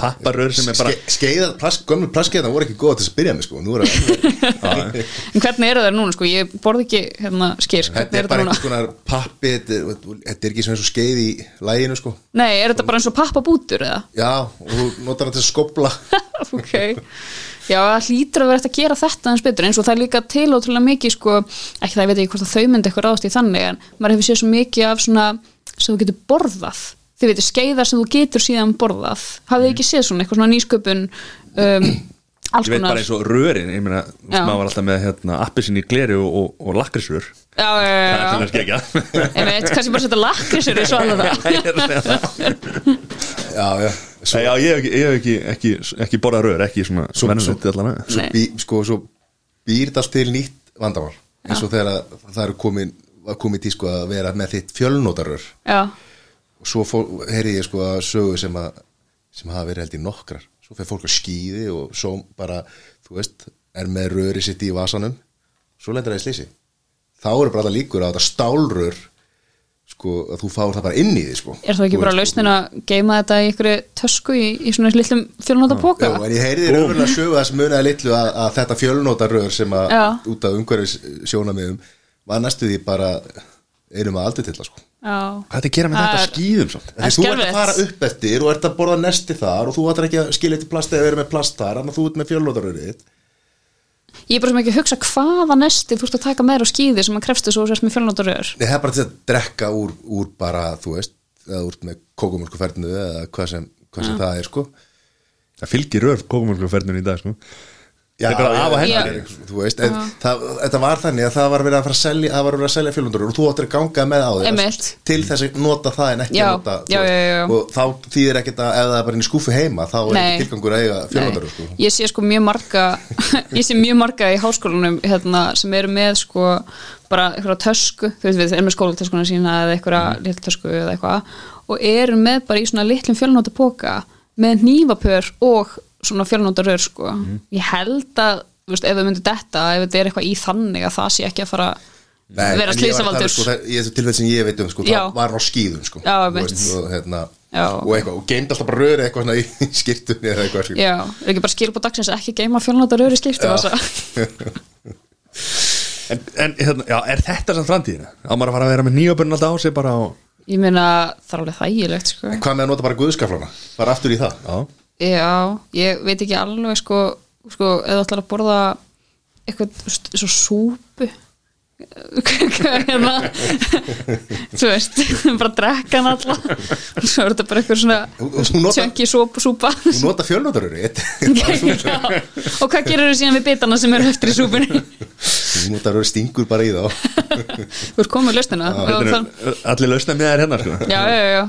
papparör sem er bara Ske, Skeiðar, plast, gömlu plastskeiðar voru ekki góða til að byrja með sko. Nú er það en hvernig eru það núna sko? ég borð ekki hérna, skýr Þetta hvernig er bara þetta einhvers konar pappi Þetta er, þetta er ekki eins og skeið í læginu sko. Nei, er þetta bara eins og pappabútur eða? Já, og þú notar það til að skopla ok. Já, það hlýtur að vera eftir að gera þetta eins betur eins og það er líka til ótrúlega mikið sko, ekki það ég veit ekki hvort að þau myndi eitthvað ráðast í þannig en maður hefur séð svo mikið af svona sem þú getur borðað þið veitir skeiðar sem þú getur síðan borðað. Hafið þið ekki séð svona eitthvað svona nýsköpun um, alls Ég veit konar? bara eins og rörin, ég meina maður var alltaf með hérna, appisin í gleri og, og, og lakrisrör Já, já, já, Það er svona skegja Ég veit, kannski bara setja lakrisur í svona það. Já, já. Svo, Já, ég hef ekki, ég hef ekki, ekki, ekki borðað rör, ekki svona Svo- venjulegt allan svo, Nei. bí, sko, svo býr það til nýtt vandamál. Eins og þegar að það var komið til sko að vera með þitt fjölnótarör Já, og svo fó- heyrði ég sko að sögu sem að sem hafa verið held í nokkrar. Svo fyrir fólk að skýði og svo bara þú veist, er með röri sitt í vasanum. Svo lendur það í slísi þá eru bara það líkur að þetta stálrör sko, að þú fáir það bara inn í því sko. Er það ekki Þú bara lausnin að geima þetta í ykkur tösku í, í svona litlum fjölnóta póka? Já, en ég heyriði raunverulega sögu þess munaði litlu að, að þetta fjölnótarör sem að Já. út af umhverfis sjónamiðum var næstu því bara einum að aldrei til það sko Hvað er að gera með þetta er- skýðum er Þegar þú ert að fara upp eftir og ert að borða nesti þar og þú ætlar ekki að skilja til plast eða vera með plast þar að þú ert með fjölnótarörið þitt Ég er bara sem ekki að hugsa hvaða nesti þú ert að taka með þér á skýði sem að krefstu svo sérst með fjölnóta rör. Nei, það er bara til að drekka úr, úr bara, þú veist, eða úr með kókumölsku fernu eða hvað sem, hvað sem það er, sko. Það fylgir rör kókumölkuferðinu í dag sko. Það Já. hendur Þú veist, en, það, þetta var þannig að það var verið að fara að selja, það var verið að selja fjölundur og þú áttir að ganga með á Einmitt. til þess að nota það en ekki Já, að nota já, já, já. og þá þýðir ekkert að ef það er bara inn í skúfu heima þá er ekki tilgangur að eiga fjölundur sko. Ég sé sko mjög marga, ég sé mjög marga í háskólanum hérna, sem eru með sko bara eitthvað tösku, þú veist við, erum með skólatöskuna sína eða eitthvað mm. litlu tösku eða eitthvað og eru með bara í svona litlum fjölnóta svona fjölnóta rör sko. Ég held að, þú veist, ef við myndum detta, ef þetta er eitthvað í þannig að það sé ekki að fara Nei, vera en að um, slísavaldur. sko, tilfell sem ég veit um sko, Já. það var á skýðum sko, Já, þú einmitt. og, hérna, og eitthvað, og geimt alltaf bara röri eitthvað svona í skýrtunni eða eitthvað sko. Já, er ekki bara skilbúr dagsins ekki geima fjölnóta rör í skiptu En, en hérna, já, er þetta samt framtíðina? Á maður að fara að vera með nýjöbunn alltaf á sig bara og Ég meina, það er alveg þægilegt sko. hvað með að nota bara guðskaflana bara aftur í það Já, Já, ég veit ekki alveg sko, sko eða ætlar að borða eitthvað svo súpu hérna þú veist, bara drekka hann alla. Svo er þetta bara eitthvað svona Og- og þú nota- tjönki súpa, þú nota fjölnótaröri Já. og hvað gerir þú síðan við bitana sem eru eftir í súpunni? Þú notar röri stingur bara í þá. Þú ert komið lausnina. Allir lausna með þær hérna sko. já, já, já.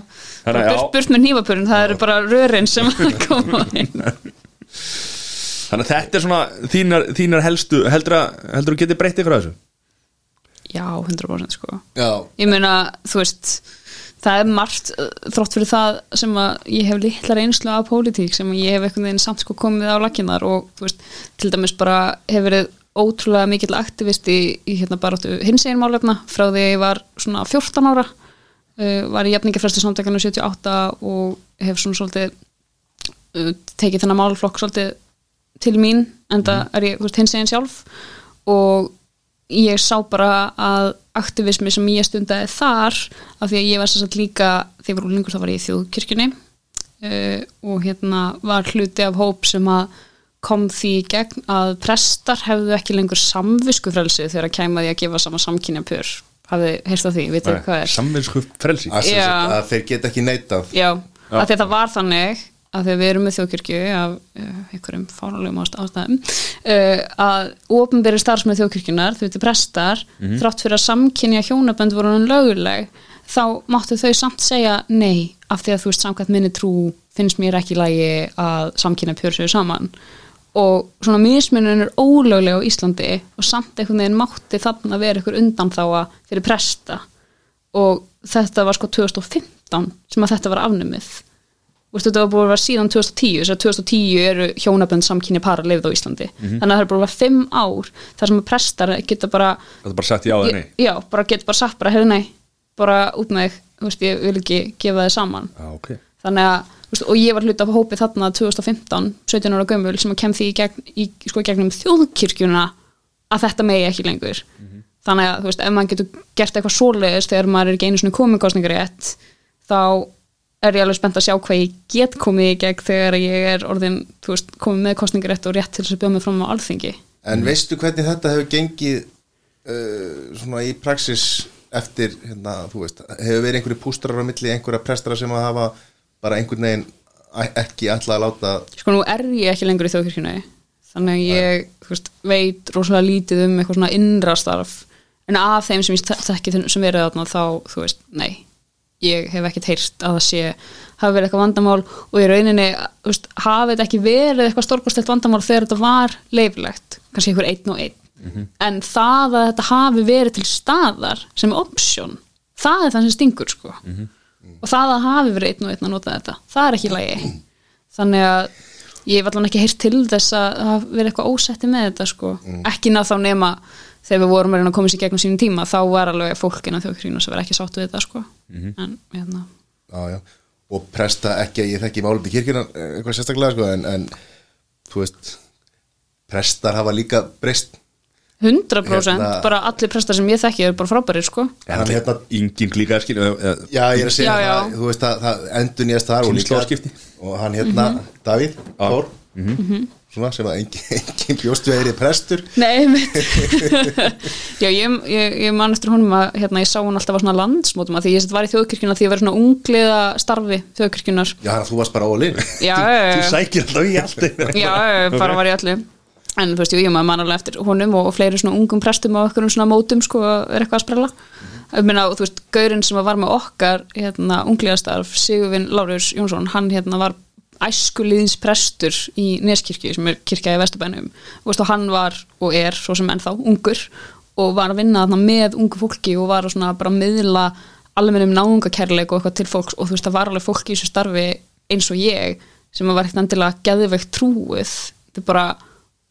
Burt, burt með nývapurinn, það eru bara rörin sem koma inn. Þannig að þetta er svona þínar, þínar helstu heldur að, heldur að geti breytt ykkur að þessu já, 100% sko. Já, ég meina, þú veist það er margt, uh, þrótt fyrir það sem að ég hef litla reynslu af pólitík sem ég hef einhvern veginn samt sko komið á lakinnar og þú veist, til dæmis bara hef verið ótrúlega mikill aktivist í, í hérna baráttu hins einn málefna frá því ég var svona 14 ára. Uh, var í jafningafræstu samtakanu 78 og hef svona svolítið uh, tekið þennan málflokk svolítið til mín en það er ég hins eginn sjálf. Og ég sá bara að aktivismi sem ég stundaði þar af því að ég var sem sagt líka þegar ég var úlingur þá var ég í þjóðkirkjunni uh, og hérna var hluti af hóp sem að kom því gegn að prestar hefðu ekki lengur samviskufrelsi þegar að kæma því að gefa sama samkynja pör hafið heyrst á því, vitið þið hvað er? Samvinsku frelsi að, sem Já. sagt að þeir geta ekki neitað. Já, af því að það var þannig að þegar við erum með þjóðkirkju af uh, einhverjum fánulegum ást ástæðum uh, að ofnberi starfsmið þjóðkirkjunar, þau veitir prestar þrátt fyrir að samkynja hjónabönd voru hann löguleg, þá máttu þau samt segja nei, af því að þú veist samkvæmt minni trú finnst mér ekki í lagi að samkynja pjörsögu saman. Og svona mismunun er ólögleg á Íslandi og samt einhvern veginn mátti þarna vera einhver undanþáa fyrir presta. Og þetta var sko 2015 sem að þetta var afnumið Vistu, þetta var búin að vera síðan 2010 þess að 2010 eru hjónabönd samkynni para lifið á Íslandi. Þannig að það er búin að vera fimm ár þar sem að prestar geta bara er bara sagt já eða nei? já, bara geta bara sagt bara, heyrðu nei, bara út með þig veist, ég vil ekki gefa þið saman. Já, ok. Þannig að, veist, og ég var hluti af hópi þarna 2015, 17 ára gömul sem að kem því í, gegn, í sko, gegnum þjóðkirkjuna að þetta megi ekki lengur. Þannig að, þú veist, ef maður getur gert eitthvað svoleiðis þegar maður er ekki einu svona komingkostningarétt þá er ég alveg spennt að sjá hvað ég get komið í gegn þegar ég er orðin, þú veist, komið með kostningarétt og rétt til þess að bjóða mig fram á alþingi. En veistu hvernig þetta hefur gengið uh, svona í praxis eftir, hérna, þú veist hefur verið einhverju pústrar á milli, einhverja prestara sem að hafa bara einhvern veginn æ- ekki ætla að láta sko nú er ég ekki lengur í þjóðkirkjunni þannig að ég þú veist, veit rosalega lítið um eitthvað svona innra starf. En af þeim sem ég þekki þeim sem verið þarna þá, þú veist, nei ég hef ekkert heyrt að það sé hafi verið eitthvað vandamál og í rauninni veist, hafi þetta ekki verið eitthvað stórkostelt vandamál þegar þetta var leifilegt kannski einhver einn og einn. En það að þetta hafi verið til staðar sem option það er það sem stingur sko. Og það að hafi verið einn og einn að nota þetta það er ekki í lagi. Þannig að ég hef allan ekki heyrt til þess að það hafi verið eitthvað ósetti með þetta sko. ekki ná þá nema þegar við vorum að reyna að koma sér gegnum sínum tíma þá var alveg fólkina þjóðkrínu sem var ekki sáttu við þetta sko. en hérna. Já, já. og presta ekki að ég þekki málum í kirkjuna eitthvað sérstaklega sko, en, en þú veist prestar hafa líka breyst. 100% Hérna- bara allir prestar sem ég þekki er bara frábærir sko. Hann hérna- Ingin líka skil eða- Já, ég er að segja Já, já. það, þú veist að það endur nýjast þar og líka og hann hérna, Davíð, Þór svona sem að engin, engin bjóst við að er prestur. Nei, mitt Já, ég, ég, ég man eftir honum að hérna, ég sá hann alltaf á svona landsmótum að því ég sett var í þjóðkirkjuna því ég verið svona ungliða starfi þjóðkirkjunar Já, þú varst bara ólinn Já, Þú já, sækir alltaf í allt. Já, bara var ég allir. En þú veist, ég maður man alveg eftir honum og, og fleiri svona ungum prestum og okkur svona mótum sko, er eitthvað að sprella. Ég meina, þú veist, gaurinn sem var með okkar hérna, ungliðastarf, Sigurvin Lárus Jónsson, hann hérna var æskuliðins prestur í Neskirkju sem er kirkja í Vesturbænum. Og, hann var og er svo sem ennþá ungur og var að vinna þarna með ungu fólki og var að bara miðla almennum náungakærleik og eitthvað til fólks. Og þú veist, það var alveg fólki í þessu starfi eins og ég sem var ekkert endilega geðveikt trúið þetta er bara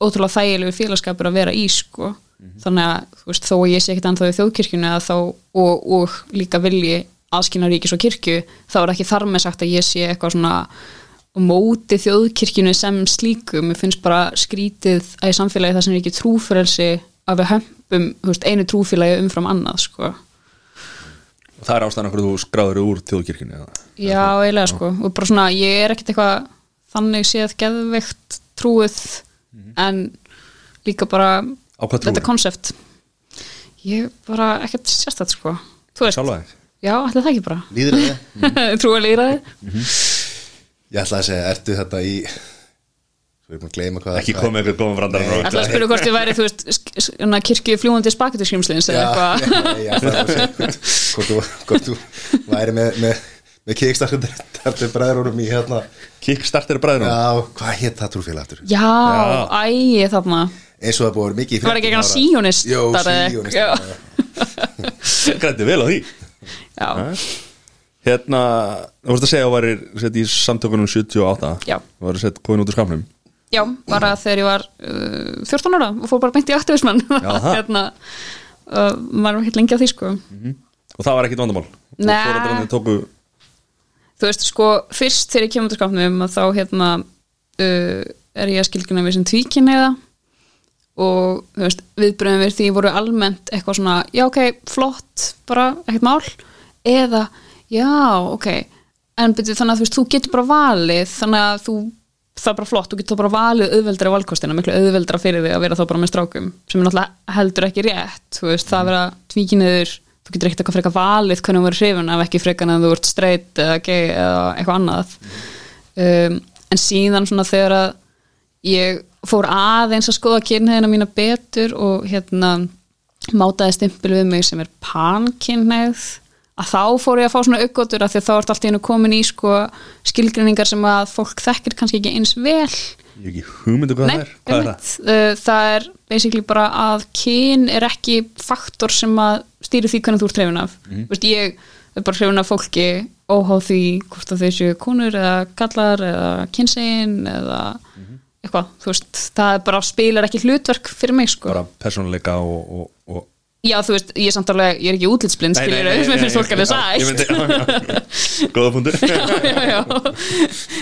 ótrúlega þægilegu félagskapur að vera í sko. Þannig að þú veist, þó ég sé ekkert ennþá í þjóðkirkjunni að þá, og, og líka vilji aðskina ríkis og kirkju þá er ekki þar með sagt að ég sé eitthvað svona á móti þjóðkirkjunni sem slíku, mér finnst bara skrítið að í samfélagi það sem er ekki trúfrelsi að við hömpum veist, einu trúfélagi umfram annað sko. Og Það er ástæðan okkur þú skráður úr þjóðkirkjunni eða? Já, eiginlega sko. Og bara svona, ég er ekkert eitthvað þannig séð geðveikt trúið en líka bara þetta konsept. Ég bara ekkert sérstætt sko. Þú veist, já, ætli það ekki bara. Líður það? trúið líraði Ég ætla að segja, ertu þetta í Svo erum að gleyma hvað Ekki komið eitthvað góðum frandar Nei. ætla að spyrja hvort þið væri, þú veist kirkju fljúandi eitthvað? Já, ég ætla að segja hvort, hvort, þú, væri með, með, með kickstarter bræðurum í hérna. Kickstarter bræður Já, hvað hétt það trúfélag aftur? já, Já. æ, þarna. Eins og það búið mikið í var ekki eitthvað ára. síjónistar Jó, já, Grætti vel á því. Já, Hérna, þú vorst að segja að þú værir sett í samtökunum 78 Já. Þú værir sett komin út úr skamnum. Já, bara þegar ég var uh, 14 ára og fór bara beint í aktivismann. Hérna uh, maður var ekki lengi á því sko. Og það var ekkit vandamál? Nei. tóku þú veist, sko, fyrst þegar ég kemur til skapnum að þá hérna uh, er ég að skilgjuna við sem tvíkinniða og þú veist, viðbröðum við því voru almennt eitthvað svona, já ok, flott bara, ekkert mál. Eða, já, ok. En byrju, þannig að þú veist, þú getur bara valið þannig að þú, það er bara flott þú getur bara valið auðveldra valkostina miklu auðveldra fyrir þig að vera þá bara með strákum sem er náttúrulega heldur ekki rétt þú veist, það að vera tvíkinniður þú getur ekkert eitthvað frekar valið hvernig þú verður hrifin ef ekki frekar en þú ert straight eða gay eða eitthvað annað. Um, en síðan svona þegar að ég fór aðeins að skoða kynneðina mína betur og hérna mátaði stimpil við mig sem er pankynneið að þá fór ég að fá svona aukvötur af því að þá ert allt í hennu komin í sko skilgrinningar sem að fólk þekkir kannski ekki eins vel ég hef ekki hugmyndu hvað Nei, það er hvað er það? það er basically bara að kyn er ekki faktor sem að stýri því hvernig þú ert hrefin af Mhm. Vist, ég er bara hrefin af fólki óháð því hvort að þau séu konur eða kallar eða kynsegin eða Mhm. eitthvað, veist það bara spilar ekki hlutverk fyrir mig sko. bara persónuleika og, og, og já þú veist, ég er samt alveg, ég er ekki útlitsblind skiljur, nei, með finnst fólk alveg sætt góða.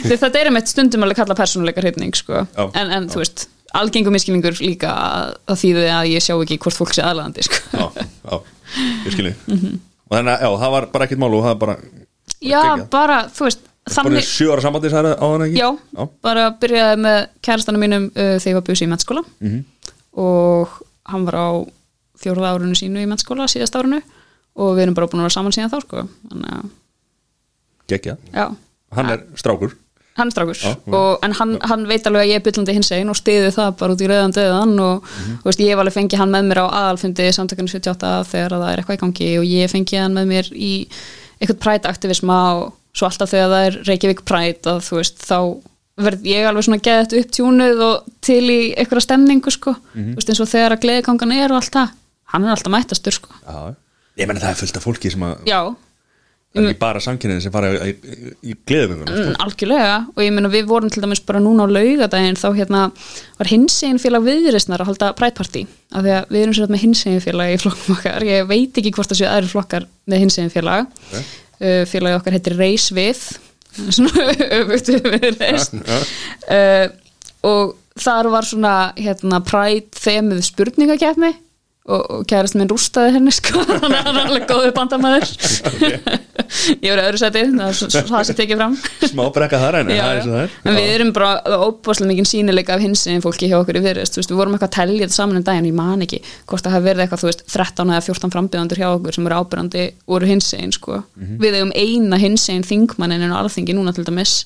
Því þetta er einmitt stundum alveg kalla persónuleika hrifning sko. En, en þú veist, algengum miskilningur líka að, þýði að ég sjá ekki hvort fólk sé aðlandi sko. já, já, ég skilji Mhm. og þannig að já, það var bara ekkit mál og það var bara já, geggjað. bara, þú veist bara þannig, sjö ára sambandi sagði á hann ekki já, já. bara byrjaði með kærastanum mínum uh, þegar ég var bjössi í mennskóla Mhm. og hann var á fjórða árunu sínu í mennskóla síðast árunu og við erum bara búin að vera saman síðan þá sko. já. Hann er strákur. Hann er strákur. Já, og, en hann, hann veit alveg að ég er byllandi hins einn og stiði það bara út í rauðan döðan og Mhm. þú veist, ég hef alveg fengið hann með mér á aðalfundi samtökunni 78 þegar það er eitthvað í gangi og ég fengið hann með mér í eitthvað prætaktivisma og svo alltaf þegar það er Reykjavík præt að þú veist, þá verð ég alveg svona geðið upptjúnuð og til í eitthvað stemningu sko, Mhm. þú veist, eins og þegar að gleðikangan er og allt það, hann er alltaf mættastur sko, já. ég menna það er fullt af fólki sem að já. Það er ekki bara samkynniðin sem fara í, í, í gleðugönguna sko. Mm, algjörlega. Og ég meina við vorum til dæmis bara núna á laugadaginn þá hérna var hinsegin félag viðrisnar að halda prætparti af því að við erum sér með hinsegin félag í flokkum okkar. Ég veit ekki hvort það séu aðri flokkar með hinsegin félag Ok. uh, félagi okkar heitir Reis við. Svona öfugt við Já. uh, og þar var svona hérna præt þemið spurningakefni og, kærast minn rústaði henni sko. Hann er alveg góðu bandamæður ég var í öðru seti það, sé tekið fram. Smá brekka þar en er er. En við erum bara óbúslega mikið sínileika af hins en fólki hjá okkur í veist, við vorum eitthvað að telja þetta saman um daginn, ég man ekki, hvort það hafi verið eitthvað veist, 13 eða 14 frambjöðandur hjá okkur sem eru ábyrjandi úr hins einn sko. við eigum eina hins einn þingmannin en alþingi núna til dæmis.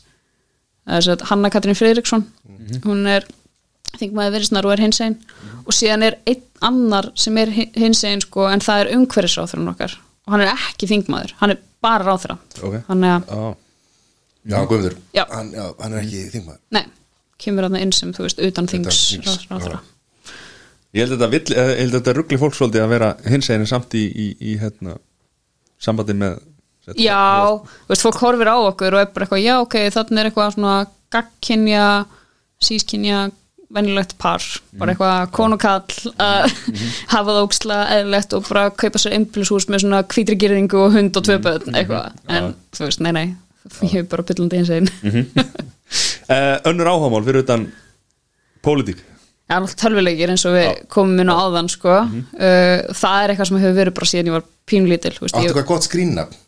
Hanna Katrín Friðriksson. Hún er þingmaður viðristnar og er hins einn og síðan er einn annar sem er hins einn sko, en það er umhverfisráþurinn okkar og hann er ekki þingmaður, hann er bara ráþurra Ok. þannig að Já. Já, Já. hann, hann er ekki þingmaður Nei, kemur hann inn sem, þú veist, utan þings ráðherra. ég held að þetta, eh, ég held að þetta ruggli fólk svolítið að vera hins eginn samt í, í, í hérna, sambandi með Já, þú veist, fólk horfir á okkur og er bara eitthvað, já, ok, þannig er eitthvað svona gagkinja, sískinja venjulegt par, bara eitthvað konukall að hafa það óksla eðlilegt og bara kaupa sér einbílishús með svona hvítri gyrðingu og hund og tvö börn eitthvað, en þú veist, nei, nei ég hef bara byllandi eins einn. Uh, önnur áhámál fyrir utan pólitík. Já, náttúrulega tölvuleikir eins og við komum inn á áðan sko. uh, það er eitthvað sem hefur verið bara síðan ég var pínlítil Áttu ég, eitthvað gott skrýnnafn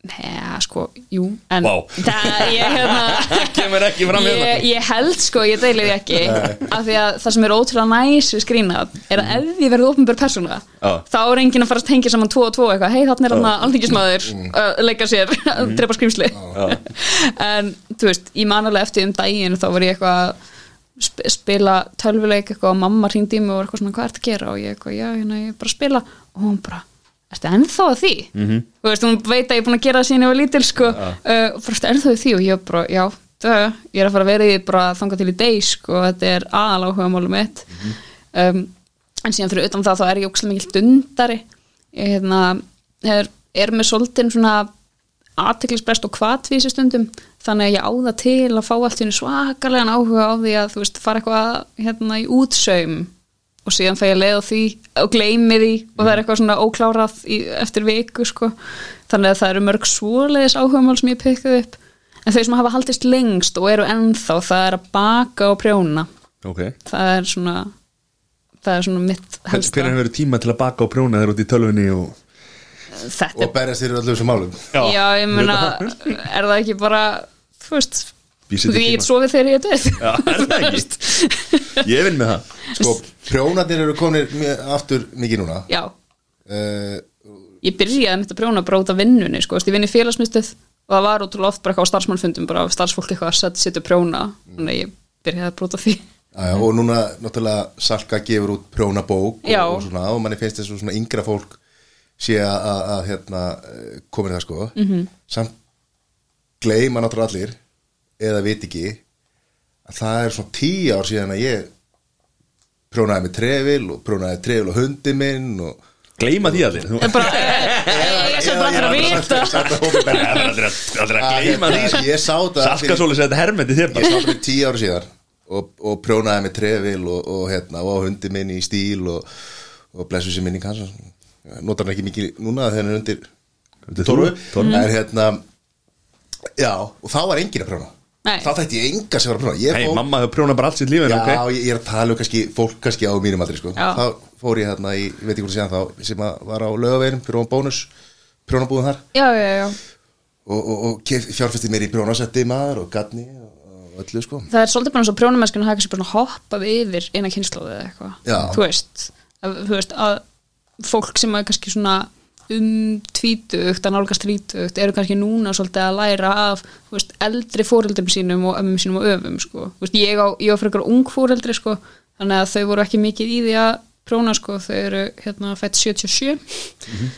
Nei, sko, jú en Vá. það, ég, hérna, kemur ekki fram hérna. Ég, ég held sko, ég deili því ekki af því að það sem er ótrúlega næs við skrýna er að ef ég verði ofnbjör persóna Já. þá er enginn að fara að tengja saman tvo og tvo eitthvað, hei þarna er hann að alþingismæður að leika sér, að drepa skrýmsli en þú veist, ég man alveg eftir um daginn þá var ég eitthvað að sp spila tölvuleik eitthvað og mamma hringdi í mig og var eitthvað svona, hvað ertu að gera? Og ég eitthvað, já, hérna, ég bara spila. Og hún bara, ertu ennþá að því? -hmm. þú veist, hún veit að ég er búin að gera það síðan ég var lítil sko, uh, og bara, ertu ennþá að því? Og ég bara, já, það, ég er að fara að vera í bara þangað til í deg, sko, þetta er aðal áhuga málum mitt um, en síðan fyrir utan það þá er ég ókslega mikil dundari. Ég hérna, er, er með svolítið svona aðteklisbrest og kvatvísi stundum. Þannig að ég á það til að fá allt svakalegan áhuga á því að þú veist fara eitthvað hérna í útsaum og síðan fæ ég leið á því og gleymi því og það er eitthvað svona óklárað í, eftir viku sko. Þannig að það eru mörg svoleiðis áhugamál sem ég pikkuð upp. En þau sem hafa haldist lengst og eru ennþá það er að baka og prjóna. Ok. Það er svona það er svona mitt helsta. Hvernig hefur tíma til að baka og prjóna þér út í tölvunni og og berjast þér öllum þessum málum? Já, ég meina er það ekki bara, þú veist sér því ég sofið þegar ég er döð Já, er það ekki? Ég vinn með það. Sko, prjónarnir eru komin aftur mikið núna. Já, uh, ég byrjaði mitt að prjóna bara út af vinnunni sko, ég vinn í félagsmyndstöð og það var útrúlega oft bara eitthvað á starfsmannfundum bara starfsfólk eitthvað að setja prjóna. Þannig að ég byrjaði að bróta því. Aja, og núna náttúrulega Salka gefur út prjónabók og, og, svona, og manni finnst þess að svona yngra fólk sé að, hérna, komin það sko. Mhm. -hmm. samt gleyma náttúrulega allir eða vit ekki að það er svona tíu ár síðan að ég prjónaði með trefil og prjónaði trefil og hundi minn og Gleyma því allir ég er sem bara að vita Það er að gleyma því hérna, sko. ég sá þetta Salka svolítið þetta hermendi þér ég bara sá þetta fyrir tíu ára síðan og, og prjónaði með trefil og, og, hérna, og á hundi minn í stíl og, og blessu sér minni kanns notar hann ekki mikið núna þegar hann er undir torfu torfu. en hérna já, og þá var enginn að prjóna Nei. þá þætti ég enga sem var að prjóna. Ég Hei, fór, mamma hefur prjónað bara allt sitt lífin já, ok. ég, er að tala um kannski fólk kannski á mínum aldrei sko. Þá fór ég hérna í, ég veit ekki hvort að segja þá sem að var á lögaveginum fyrir ofan bónus prjónabúðum þar. Já, já, já. Og, og, og fjárfesti mér í prjónasetti maður og gatni og, og öllu sko. Það er svolítið bara eins og prjónumennskun hafa kannski bara hoppað yfir eina kynnslóði eða eitthvað. Þú veist, að, þú veist að fólk sem er kannski svona um tvítugt að nálgast trítugt eru kannski núna svolítið að læra af veist, eldri fóreldrum sínum og ömmum sínum og öfum sko. Veist, ég, á, á frekar ung fóreldri sko, þannig að þau voru ekki mikið í því að prjóna sko, þau eru hérna fætt 77 mm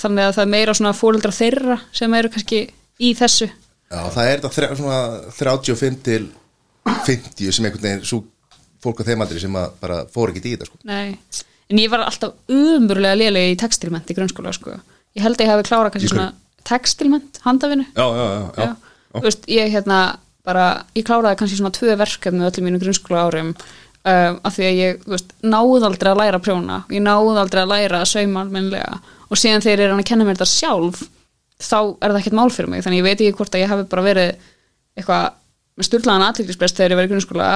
þannig að það er meira svona fóreldra þeirra sem eru kannski í þessu. Já, það er þetta þrjá- svona 35 til 50 sem einhvern veginn svo fólk á þeim aldrei sem bara fór ekki í þetta sko. Nei, en ég var alltaf umburlega lélega í textilment í grunnskóla sko. ég held að ég hafi klárað kannski svona textilment, handafinu Já, já, já, já. Veist, ég hérna bara, ég kláraði kannski svona tvö verkefni öllum mínu grunnskóla árum um, af því að ég, veist, náði aldrei að læra að prjóna, ég náði aldrei að læra að sauma almennilega. Og síðan þegar ég er að kenna mér þetta sjálf þá er það ekkert mál fyrir mig, þannig ég veit ekki hvort að ég hafi bara verið eitthvað með sturlaðan aðtrygglisbrest þegar ég verið í grunnskóla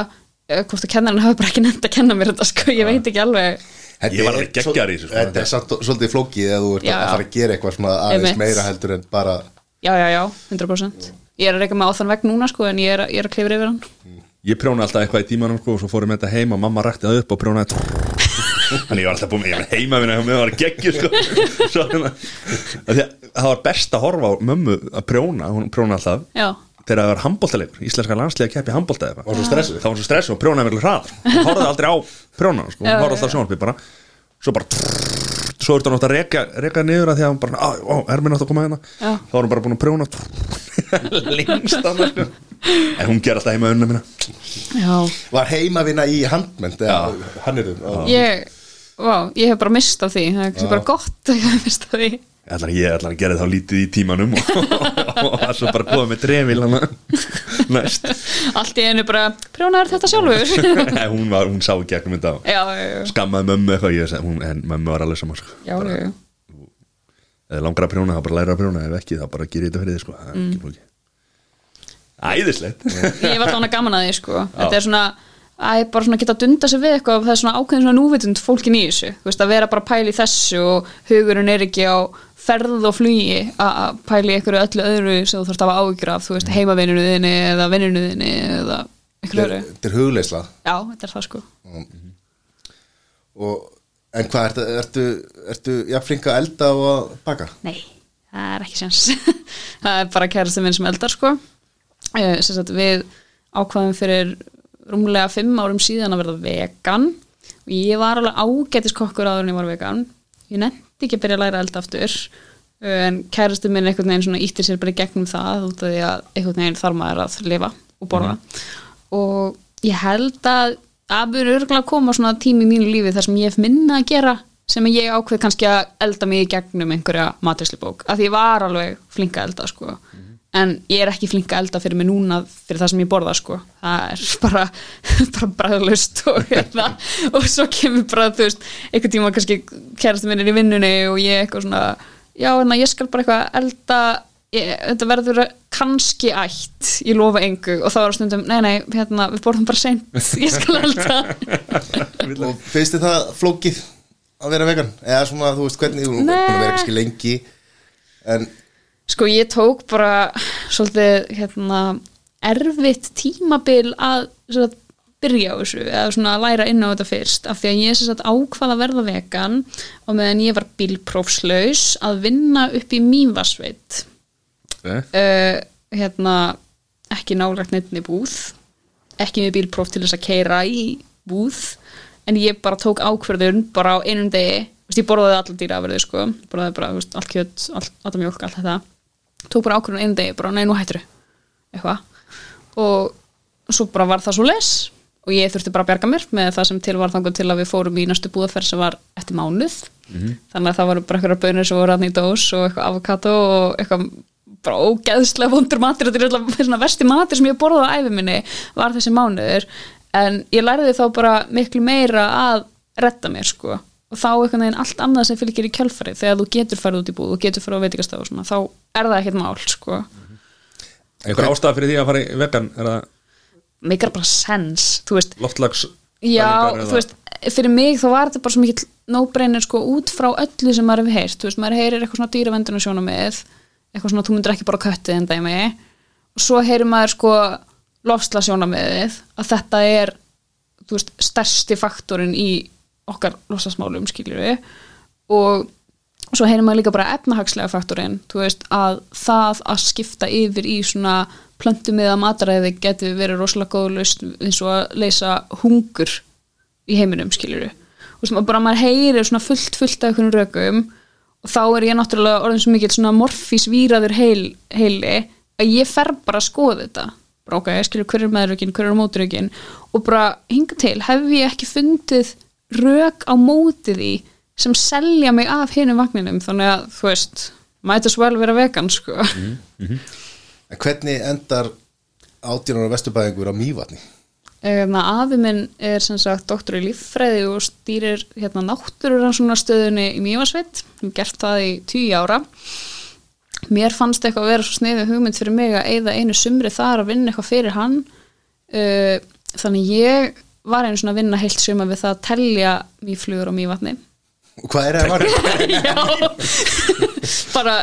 hvort að kennarinn hafi bara ekki nefnt að kenna mér þetta sko, ég veit ekki alveg Ég var alveg geggjaður í þessu, sko. Þetta er samt, svolítið flókið eða þú ert Já, að fara að gera eitthvað svona aðeins meira heldur en bara já, já, já, 100% ég er að reyka með á þann vegg núna sko, en ég er, að- ég er að klifra yfir hann. Ég prjóna alltaf eitthvað í tímanum sko, og svo fórum við þetta heim og mamma rætti það upp og prjónaði Þannig ég var alltaf búin með, heima minna og mér var geggju sko. Svo, hérna, að Það var best að horfa á mömmu að prjóna, hún prjóna alltaf. Já, þegar það var handbóltalegur, íslenska landslega að keppi handbólta eða Og svo stressuð. Það var svo stressuð og prjónaði verið hrað Hún horfði aldrei á prjónana, sko. Hún horfði alltaf sjónarpið bara. Svo bara Svo er þetta nátt að reka, reka niður að því að hún bara, á, á, er mér nátt að koma hérna. Já. Þá var hún bara búin að prjóna Lengst annars sko. En hún ger alltaf heima unna mína. Já. Var heimavinna í handmennt eða hann er ég, vá, ég hef bara mistað því. Það er bara gott að ég hef mistað því Ég ætla, ég ætla að gera þá lítið í tímanum og, það svo bara koma með drefil næst. Allt í einu bara, prjónaður þetta sjálfur? Hún, var, hún sá já, já, já, skammaði mömmu eitthvað hún, en mömmu var alveg saman eða langar að prjóna, þá bara læra að prjóna. Ef ekki, þá bara gerir þetta fyrir þið sko. Er ekki flókið. Æðislegt. Ég var þannig gaman að því sko. þetta er svona að ég bara svona geta að dunda sig við eitthvað það er svona ákveðin svona núvitund fólkin í þessu. Veist, að vera bara að pæla í þessu og hugurinn er ekki á ferð og flugi að í einhverju öllu öðru sem þú þarfst að hafa áhyggjur af þú veist, heimavinninu þinni eða vinninu þinni eða einhverju öðru. Þetta er hugleisla já, þetta er það sko. Og, En hvað, ertu, ertu, ertu jafnflinka að elda og að baka? Nei, það er ekki séns. Það er bara kærasti minn sem eldar sko. Sem sagt við ákvaðum fyrir rúmlega fimm árum síðan að verða vegan. Og ég var alveg ágætis kokkur áður en ég var vegan. Ég nefndi ekki að byrja að læra að elda aftur. Uh, en kærasti minn einhvern veginn svona íttir sér bara gegnum það út af því að einhvern veginn þarf maður að lifa og borða. Og ég held að að byrja örgulega að koma svona tími í mínu lífi þar sem ég hef minna að gera sem ég ákveð kannski að elda mig í gegnum einhverja maturislubók, af því ég var alveg flinka að elda sko en ég er ekki flink að elda fyrir mig núna fyrir það sem ég borða sko. Það er bara, bara bræðlust og, hérna, og svo kemur bara þú veist, einhvern tíma kannski kærastu minn er í vinnunni og ég eitthvað svona já, en ég skal bara eitthvað elda. Ég, þetta verður kannski ætt. Ég lofa engu. Og þá er á stundum nei, nei, hérna, við borðum bara seint. Ég skal elda. Og finnst þið það flókið að vera vegan? Eða svona, þú veist, hvernig, þú Nei. búin að vera kannski lengi En Sko ég tók bara svolítið hérna, erfitt tímabil að sagt, byrja á þessu eða læra inn á þetta fyrst af því að ég sagt ákvað að verða vegan og meðan ég var bílprófslaus að vinna upp í mývasveit Eh? uh, hérna ekki nálagt neittni búð ekki með bílpróf til þess að keira í búð en ég bara tók ákverðun bara á einum degi. Ég borðaði allar dýraverði sko borðaði bara, veist, allt kjöt, allt, allt mjólk, allt þetta tók bara ákverðun á einum degi, bara nei, nú hættur eitthvað. Og svo bara var það svo les. Og ég þurfti bara að bjarga mér með það sem til var þangur til að við fórum í næstu búðaferð sem var eftir mánuð. Þannig að það voru bara eitthvað bönir sem voru hann í dós og eitthvað avokado og eitthvað bara ógeðslega vondur matur. Þetta er alltaf versti matur sem ég borðaði á æfi minni var þessi mánuður. En ég lærði þá bara miklu meira að retta mér sko þá einhvern veginn allt annað sem fylgir í kjölfarið þegar þú getur farið út í búð og getur farið á veitingastaf og svona, þá er það ekkert mál sko. Einhver ástæða fyrir því að fara í vegan er það mikar bara sens, þú veist. Loftlags Já, þú veist, fyrir mig þá var þetta bara svo mikill no-brainer sko út frá öllu sem maður hefur heyrt, þú veist, maður heyrir eitthvað svona dýravenduna sjónamið, eitthvað svona þú myndir ekki bara köttið en dæmi. Og svo heyrir maður sko lofsla sjónamiðið að þetta er þú veist, stærsti faktorinn í okkar lofslasmálum skiljur við. Og svo heyrir maður líka bara efnahagslega faktorinn, þú veist, að það að skipta yfir í svona plöntumiða mataræði getur verið rosalega góð lausn eins og að leysa hungur í heiminum, skiljur við. Og sem bara maður heyrir svona fullt fullt af einhvern rökum og þá er ég náttúrulega orðin svo mikill svona morfísvíraður heil, heili að ég fer bara að skoða þetta. Bara ok, ég skilur hver er meðrökin, hver er móturökin og bara hinga til hef ég ekki fundið rök á móti því sem selja mig af hinum vagninum. Þannig að þú veist mæta svo vel vera vegan sko. En hvernig endar átjónar vesturbæðingur á mývatni? Eða, afi minn er sem sagt doktor í líffræði og stýrir hérna náttúruransóknarstöðunni í Mývasveit hann gert það í tíu ára. Mér fannst eitthvað að vera svo sniðið hugmynd fyrir mig að eyða einu sumri þar að vinna eitthvað fyrir hann. Uh, þannig ég var einu svona að vinna heilt suma við það að telja mýflugur á mývatni. Og hvað er það að vara? Já. Bara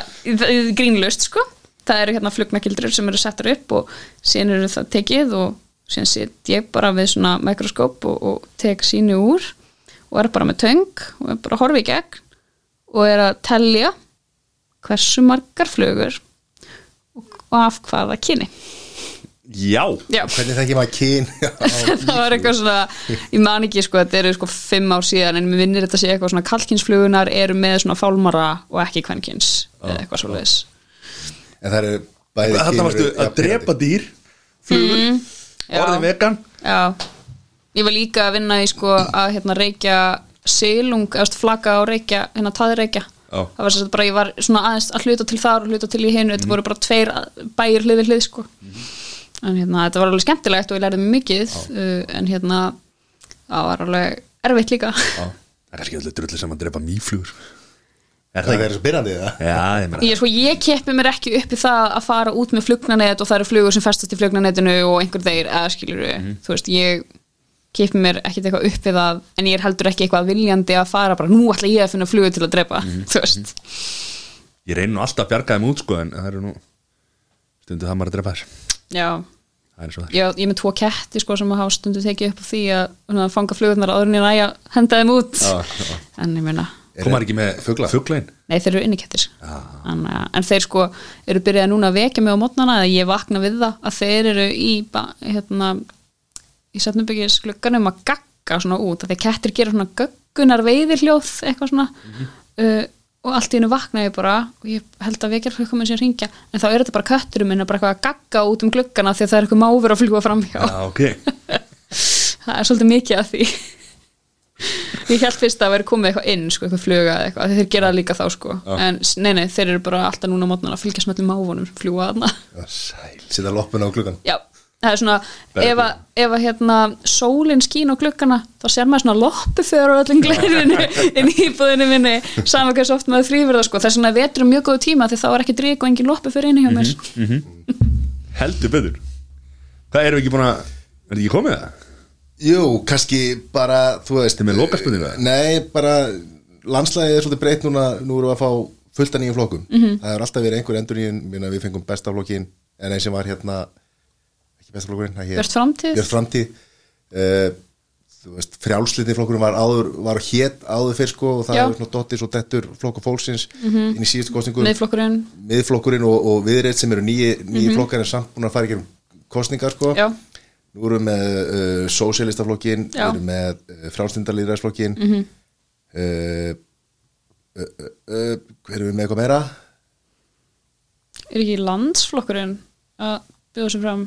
grínlaust sko. Það eru hérna flugnakildrur sem eru settar upp og síðan eru það tekið og síðan sitt ég bara við svona mikroskóp og, og tek sínu úr og er bara með töng og er bara í gegn og er að telja hversu margar flugur og, og af hvaða kyni Já, Já, Hvernig þekki maður kyn? það var eitthvað svona ég man ekki sko, þetta eru sko fimm ár síðan en mér vinnir þetta sé eitthvað svona kalkinsflugunar eru með svona fálmara og ekki kvenkins eða eitthvað svo leiðis En það eru bæði þarna varstu kynur að drepa dýr. Flugur, Mm, já. orðin vegan. Já, ég var líka að vinna í sko að hérna reykja silung, eða flaka og reykja hérna taðreykja. Já. það var sem sagt bara ég var svona aðeins að hluta til þar og hluta til í hinu, þetta voru bara tveir bæir hlið sko en hérna þetta var alveg skemmtilegt og ég lærði mikið uh, en hérna það var alveg erfitt líka. Já. Það er kannski allir drullir sem að drepa mýflugur. Er Það það er ekki? svo byrjandi það Já, ég meina Ég, sko, ég keppi mér ekki upp í það að fara út með flugnanet og það eru flugur sem festast í flugnanetinu og einhver þeir, eða skilur þú veist, ég keppi mér ekkit eitthvað upp við það en ég er heldur ekki eitthvað viljandi að fara bara, nú ætla ég að finna flugur til að drepa þú veist, Ég reyni nú alltaf að bjarga þeim út sko en það eru nú stundu það maður að drepa þér já. Það ég, er með tvo ketti sko sem að hafa stundu tekið upp á því að fanga flugurnar áður en ég næja henda þeim út. Já, já. en ég meina Komar ekki með Fugla? Fuglain Nei, þeir eru innikettir. En, uh, en þeir sko eru byrjaði núna að vekja mig á mótnana að ég vakna við það að þeir eru í hérna, í setnumbyggis glugganum að gagga svona út að þeir kettir gera svona göggunar veiðirhljóð eitthvað svona. Uh, og allt í hennu vakna ég bara og ég held að vekjar hljóð komið sér hringja en þá er þetta bara kötturum minn að bara eitthvað að gagga út um gluggana því að það er eitthvað máfur að fljúa framhjá Já, ok. Það er svolítið mikið af því. Ég held fyrst að það væri komið eitthvað inn sko, eitthvað fluga eða eitthvað, þeir gera það líka þá sko. en s- nei, nei, þeir eru bara alltaf núna mótnan að fylgjast með öllum máfunum, fljúa þarna. Sæl, Sita loppuna á klukkan já, það er svona ef að, ef að hérna sólin skín á gluggana þá sér maður svona loppuför og öllum glerinu inn í íbúðinu minni. Saman hversu oft maður þrýfur það sko vegna er vetur mjög góðu tíma því þá er ekki drík og engin loppuför inni hjá mér. Heldur betur. Hvað erum við ekki búin að er þetta ekki komið það? Jú, kannski bara, þú veist Þið með lokaspurningu, eða? Nei, bara landslæðið er svolítið breytt núna Nú erum við að fá fullt af nýjum flokkum. Mhm. Það hefur alltaf verið einhver endur nýjum Við fengum bestaflokkin En einn sem var hérna Ekki hét- Björt framtíð. Framtíð uh, Þú veist, frjálsliti flokkurinn var áður Var hétt áður fyrr sko Og það Já. hefur svona dottir svo dettur flokku fólksins Inn í síðustu kostningu miðflokkurinn, Miðflokkurinn og, og viðreitt sem eru nýji, nýji flokkar En samt búin að fara í gerum kostningar sko já, Nú erum við með uh, sósélistaflokkin, við Já. erum með uh, frálstindalýðræðsflokkin mm -hmm. erum við með eitthvað meira? er ekki landsflokkurinn að bjóða sér fram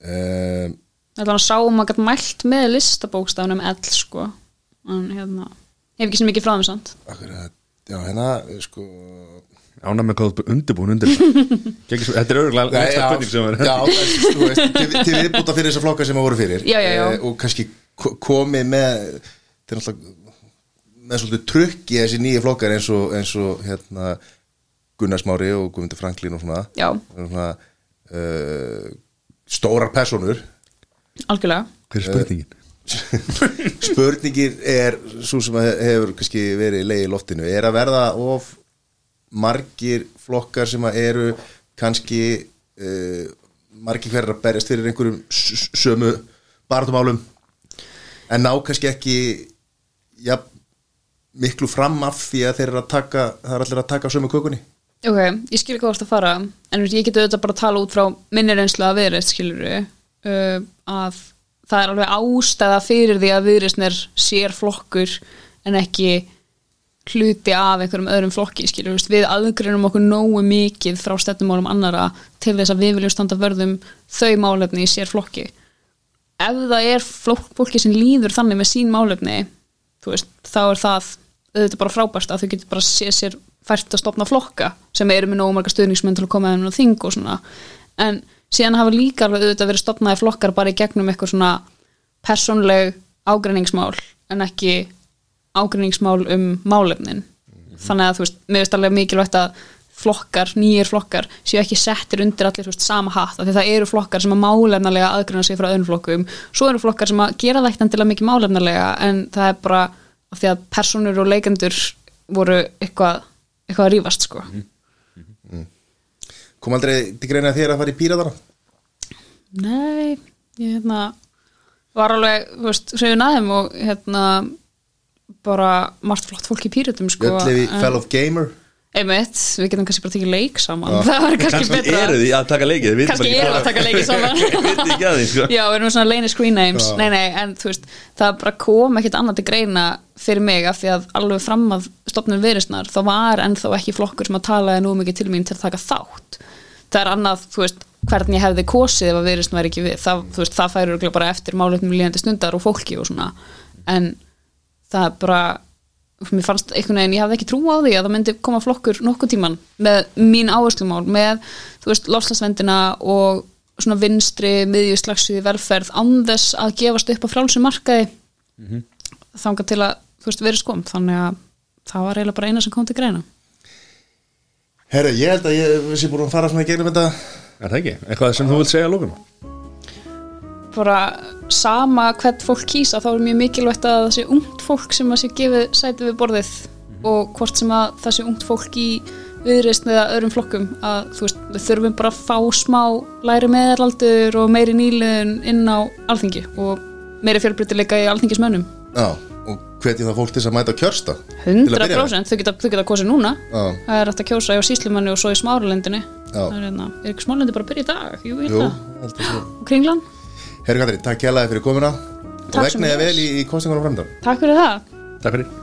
Það er þannig að sá um að gæta mælt með listabókstafnum L sko. En hérna, hef ekki sem mikið frá þeim samt. Akkurat, já, hérna, sko ána með hvað undirbúin undir Gekki svo- þetta er næsta já, já, þú veist, til, til viðbúta fyrir þessar flokkar sem að voru fyrir. Já, já, já. Eh, og kannski ko- komið með til náttúrulega með svolítið trukk í þessi nýju flokkar eins og, eins og hérna Gunnar Smári og Guðmundur Franklín og svona, Já, svona uh, stórar personur algjörlega. Hver er spurningin? spurningin er svo sem hefur kannski verið leið í loftinu. Er að verða of margir flokkar sem að eru kannski uh, margir hverjar að berjast fyrir einhverjum sömu barðumálum en ná kannski ekki ja, miklu fram af því að þeir eru að taka það er allir að taka sömu kökunni Ok, ég skil hvað þú ert að fara en þú veist, ég geti auðvitað bara að tala út frá minni reynslu að viðreist skilur uh, að það er alveg ástæða fyrir því að viðreistn er sér flokkur en ekki hluti af einhverjum öðrum flokki skilur við, við aðgreinum okkur nógu mikið frá stefnumálum annara til þess að við viljum standa vörðum þau málefni í sér flokki ef það er fólki sem líður þannig með sín málefni þú veist, þá er það auðvitað bara frábært að þau getur bara séð sér fært að stopna flokka sem eru með nógu marga stuðningsmenn til að koma þeim á þing og svona. En síðan hafa líka alveg auðvitað verið stopnaði flokkar bara í gegnum eitthvað svona persónleg ágreiningsmál en ekki ágreiningsmál um málefnin. Þannig að þú veist, mér veist alveg mikilvægt að flokkar, nýjir flokkar séu ekki settir undir allir veist, sama hatt af því það eru flokkar sem að málefnalega aðgreina sig frá öðrum flokkum, svo eru flokkar sem að gera það ekkert mikið málefnalega en það er bara af því að personur og leikendur voru eitthvað eitthvað að rífast sko. Kom aldrei til greina þér að fara í píratana Nei, ég hérna var alveg, þú veist, hrifin að þeim og hérna bara margt flott fólk í pýrutum sko. Björnlefi en- Fell of Gamer einmitt, við getum kannski bara tekið leik saman. Það var kannski kannski betra. eru því að taka leikið kannski við að taka leiki saman. Sko. já, við erum svona leini screen names. Já. nei, nei, en þú veist, það bara kom ekkit annað til greina fyrir mig af því að alveg fram að stopnum viðrisnar þá var ennþá ekki flokkur sem að talaði nú mikið til mín til að taka þátt. Það er annað, þú veist, hvernig ég hefði kosið ef að viðrisn væri ekki við. Það, veist, það örugglega bara eftir málefnum líðandi stundar og fólki og svona. En það er bara mér fannst einhvern veginn, ég hafði ekki trú á því að það myndi koma flokkur nokkuð tíman með mín áherslumál, með þú veist, lofslagsvendina og svona vinstri, miðjuslagsviði velferð án þess að gefast upp á frálsum markaði mm -hmm. þangað til að þú veist, verið skom, þannig að það var eiginlega bara eina sem kom til greina. Herru, ég held að ég sé búin að fara svona í gegnum þetta. Er það ekki, eitthvað sem þú vilt segja lókum bara sama hvert fólk kýsa þá er mjög mikilvægt að það sé ungt fólk sem að sé gefið sæti við borðið og hvort sem að það sé ungt fólk í viðreist eða öðrum flokkum að þú veist, við þurfum bara að fá smá læri meðalaldur og meiri nýliðun inn á alþingi og meiri fjölbreytileika í alþingismönnum. Já, og hvetjum það fólk til þess að mæta kjörsta að með. 100% þau geta, geta kosið núna. Já. það er hægt að kjósa hjá síslumanni og svo í smáralendinni það er hérna, er ekki smáralendi bara að byrja í dag? Jú, Jú, og kringlan Herru Katrín, takk kjærlega fyrir komuna. Og Takk sem vegnaði vel í, í kostningunum framdann takk fyrir það. Takk fyrir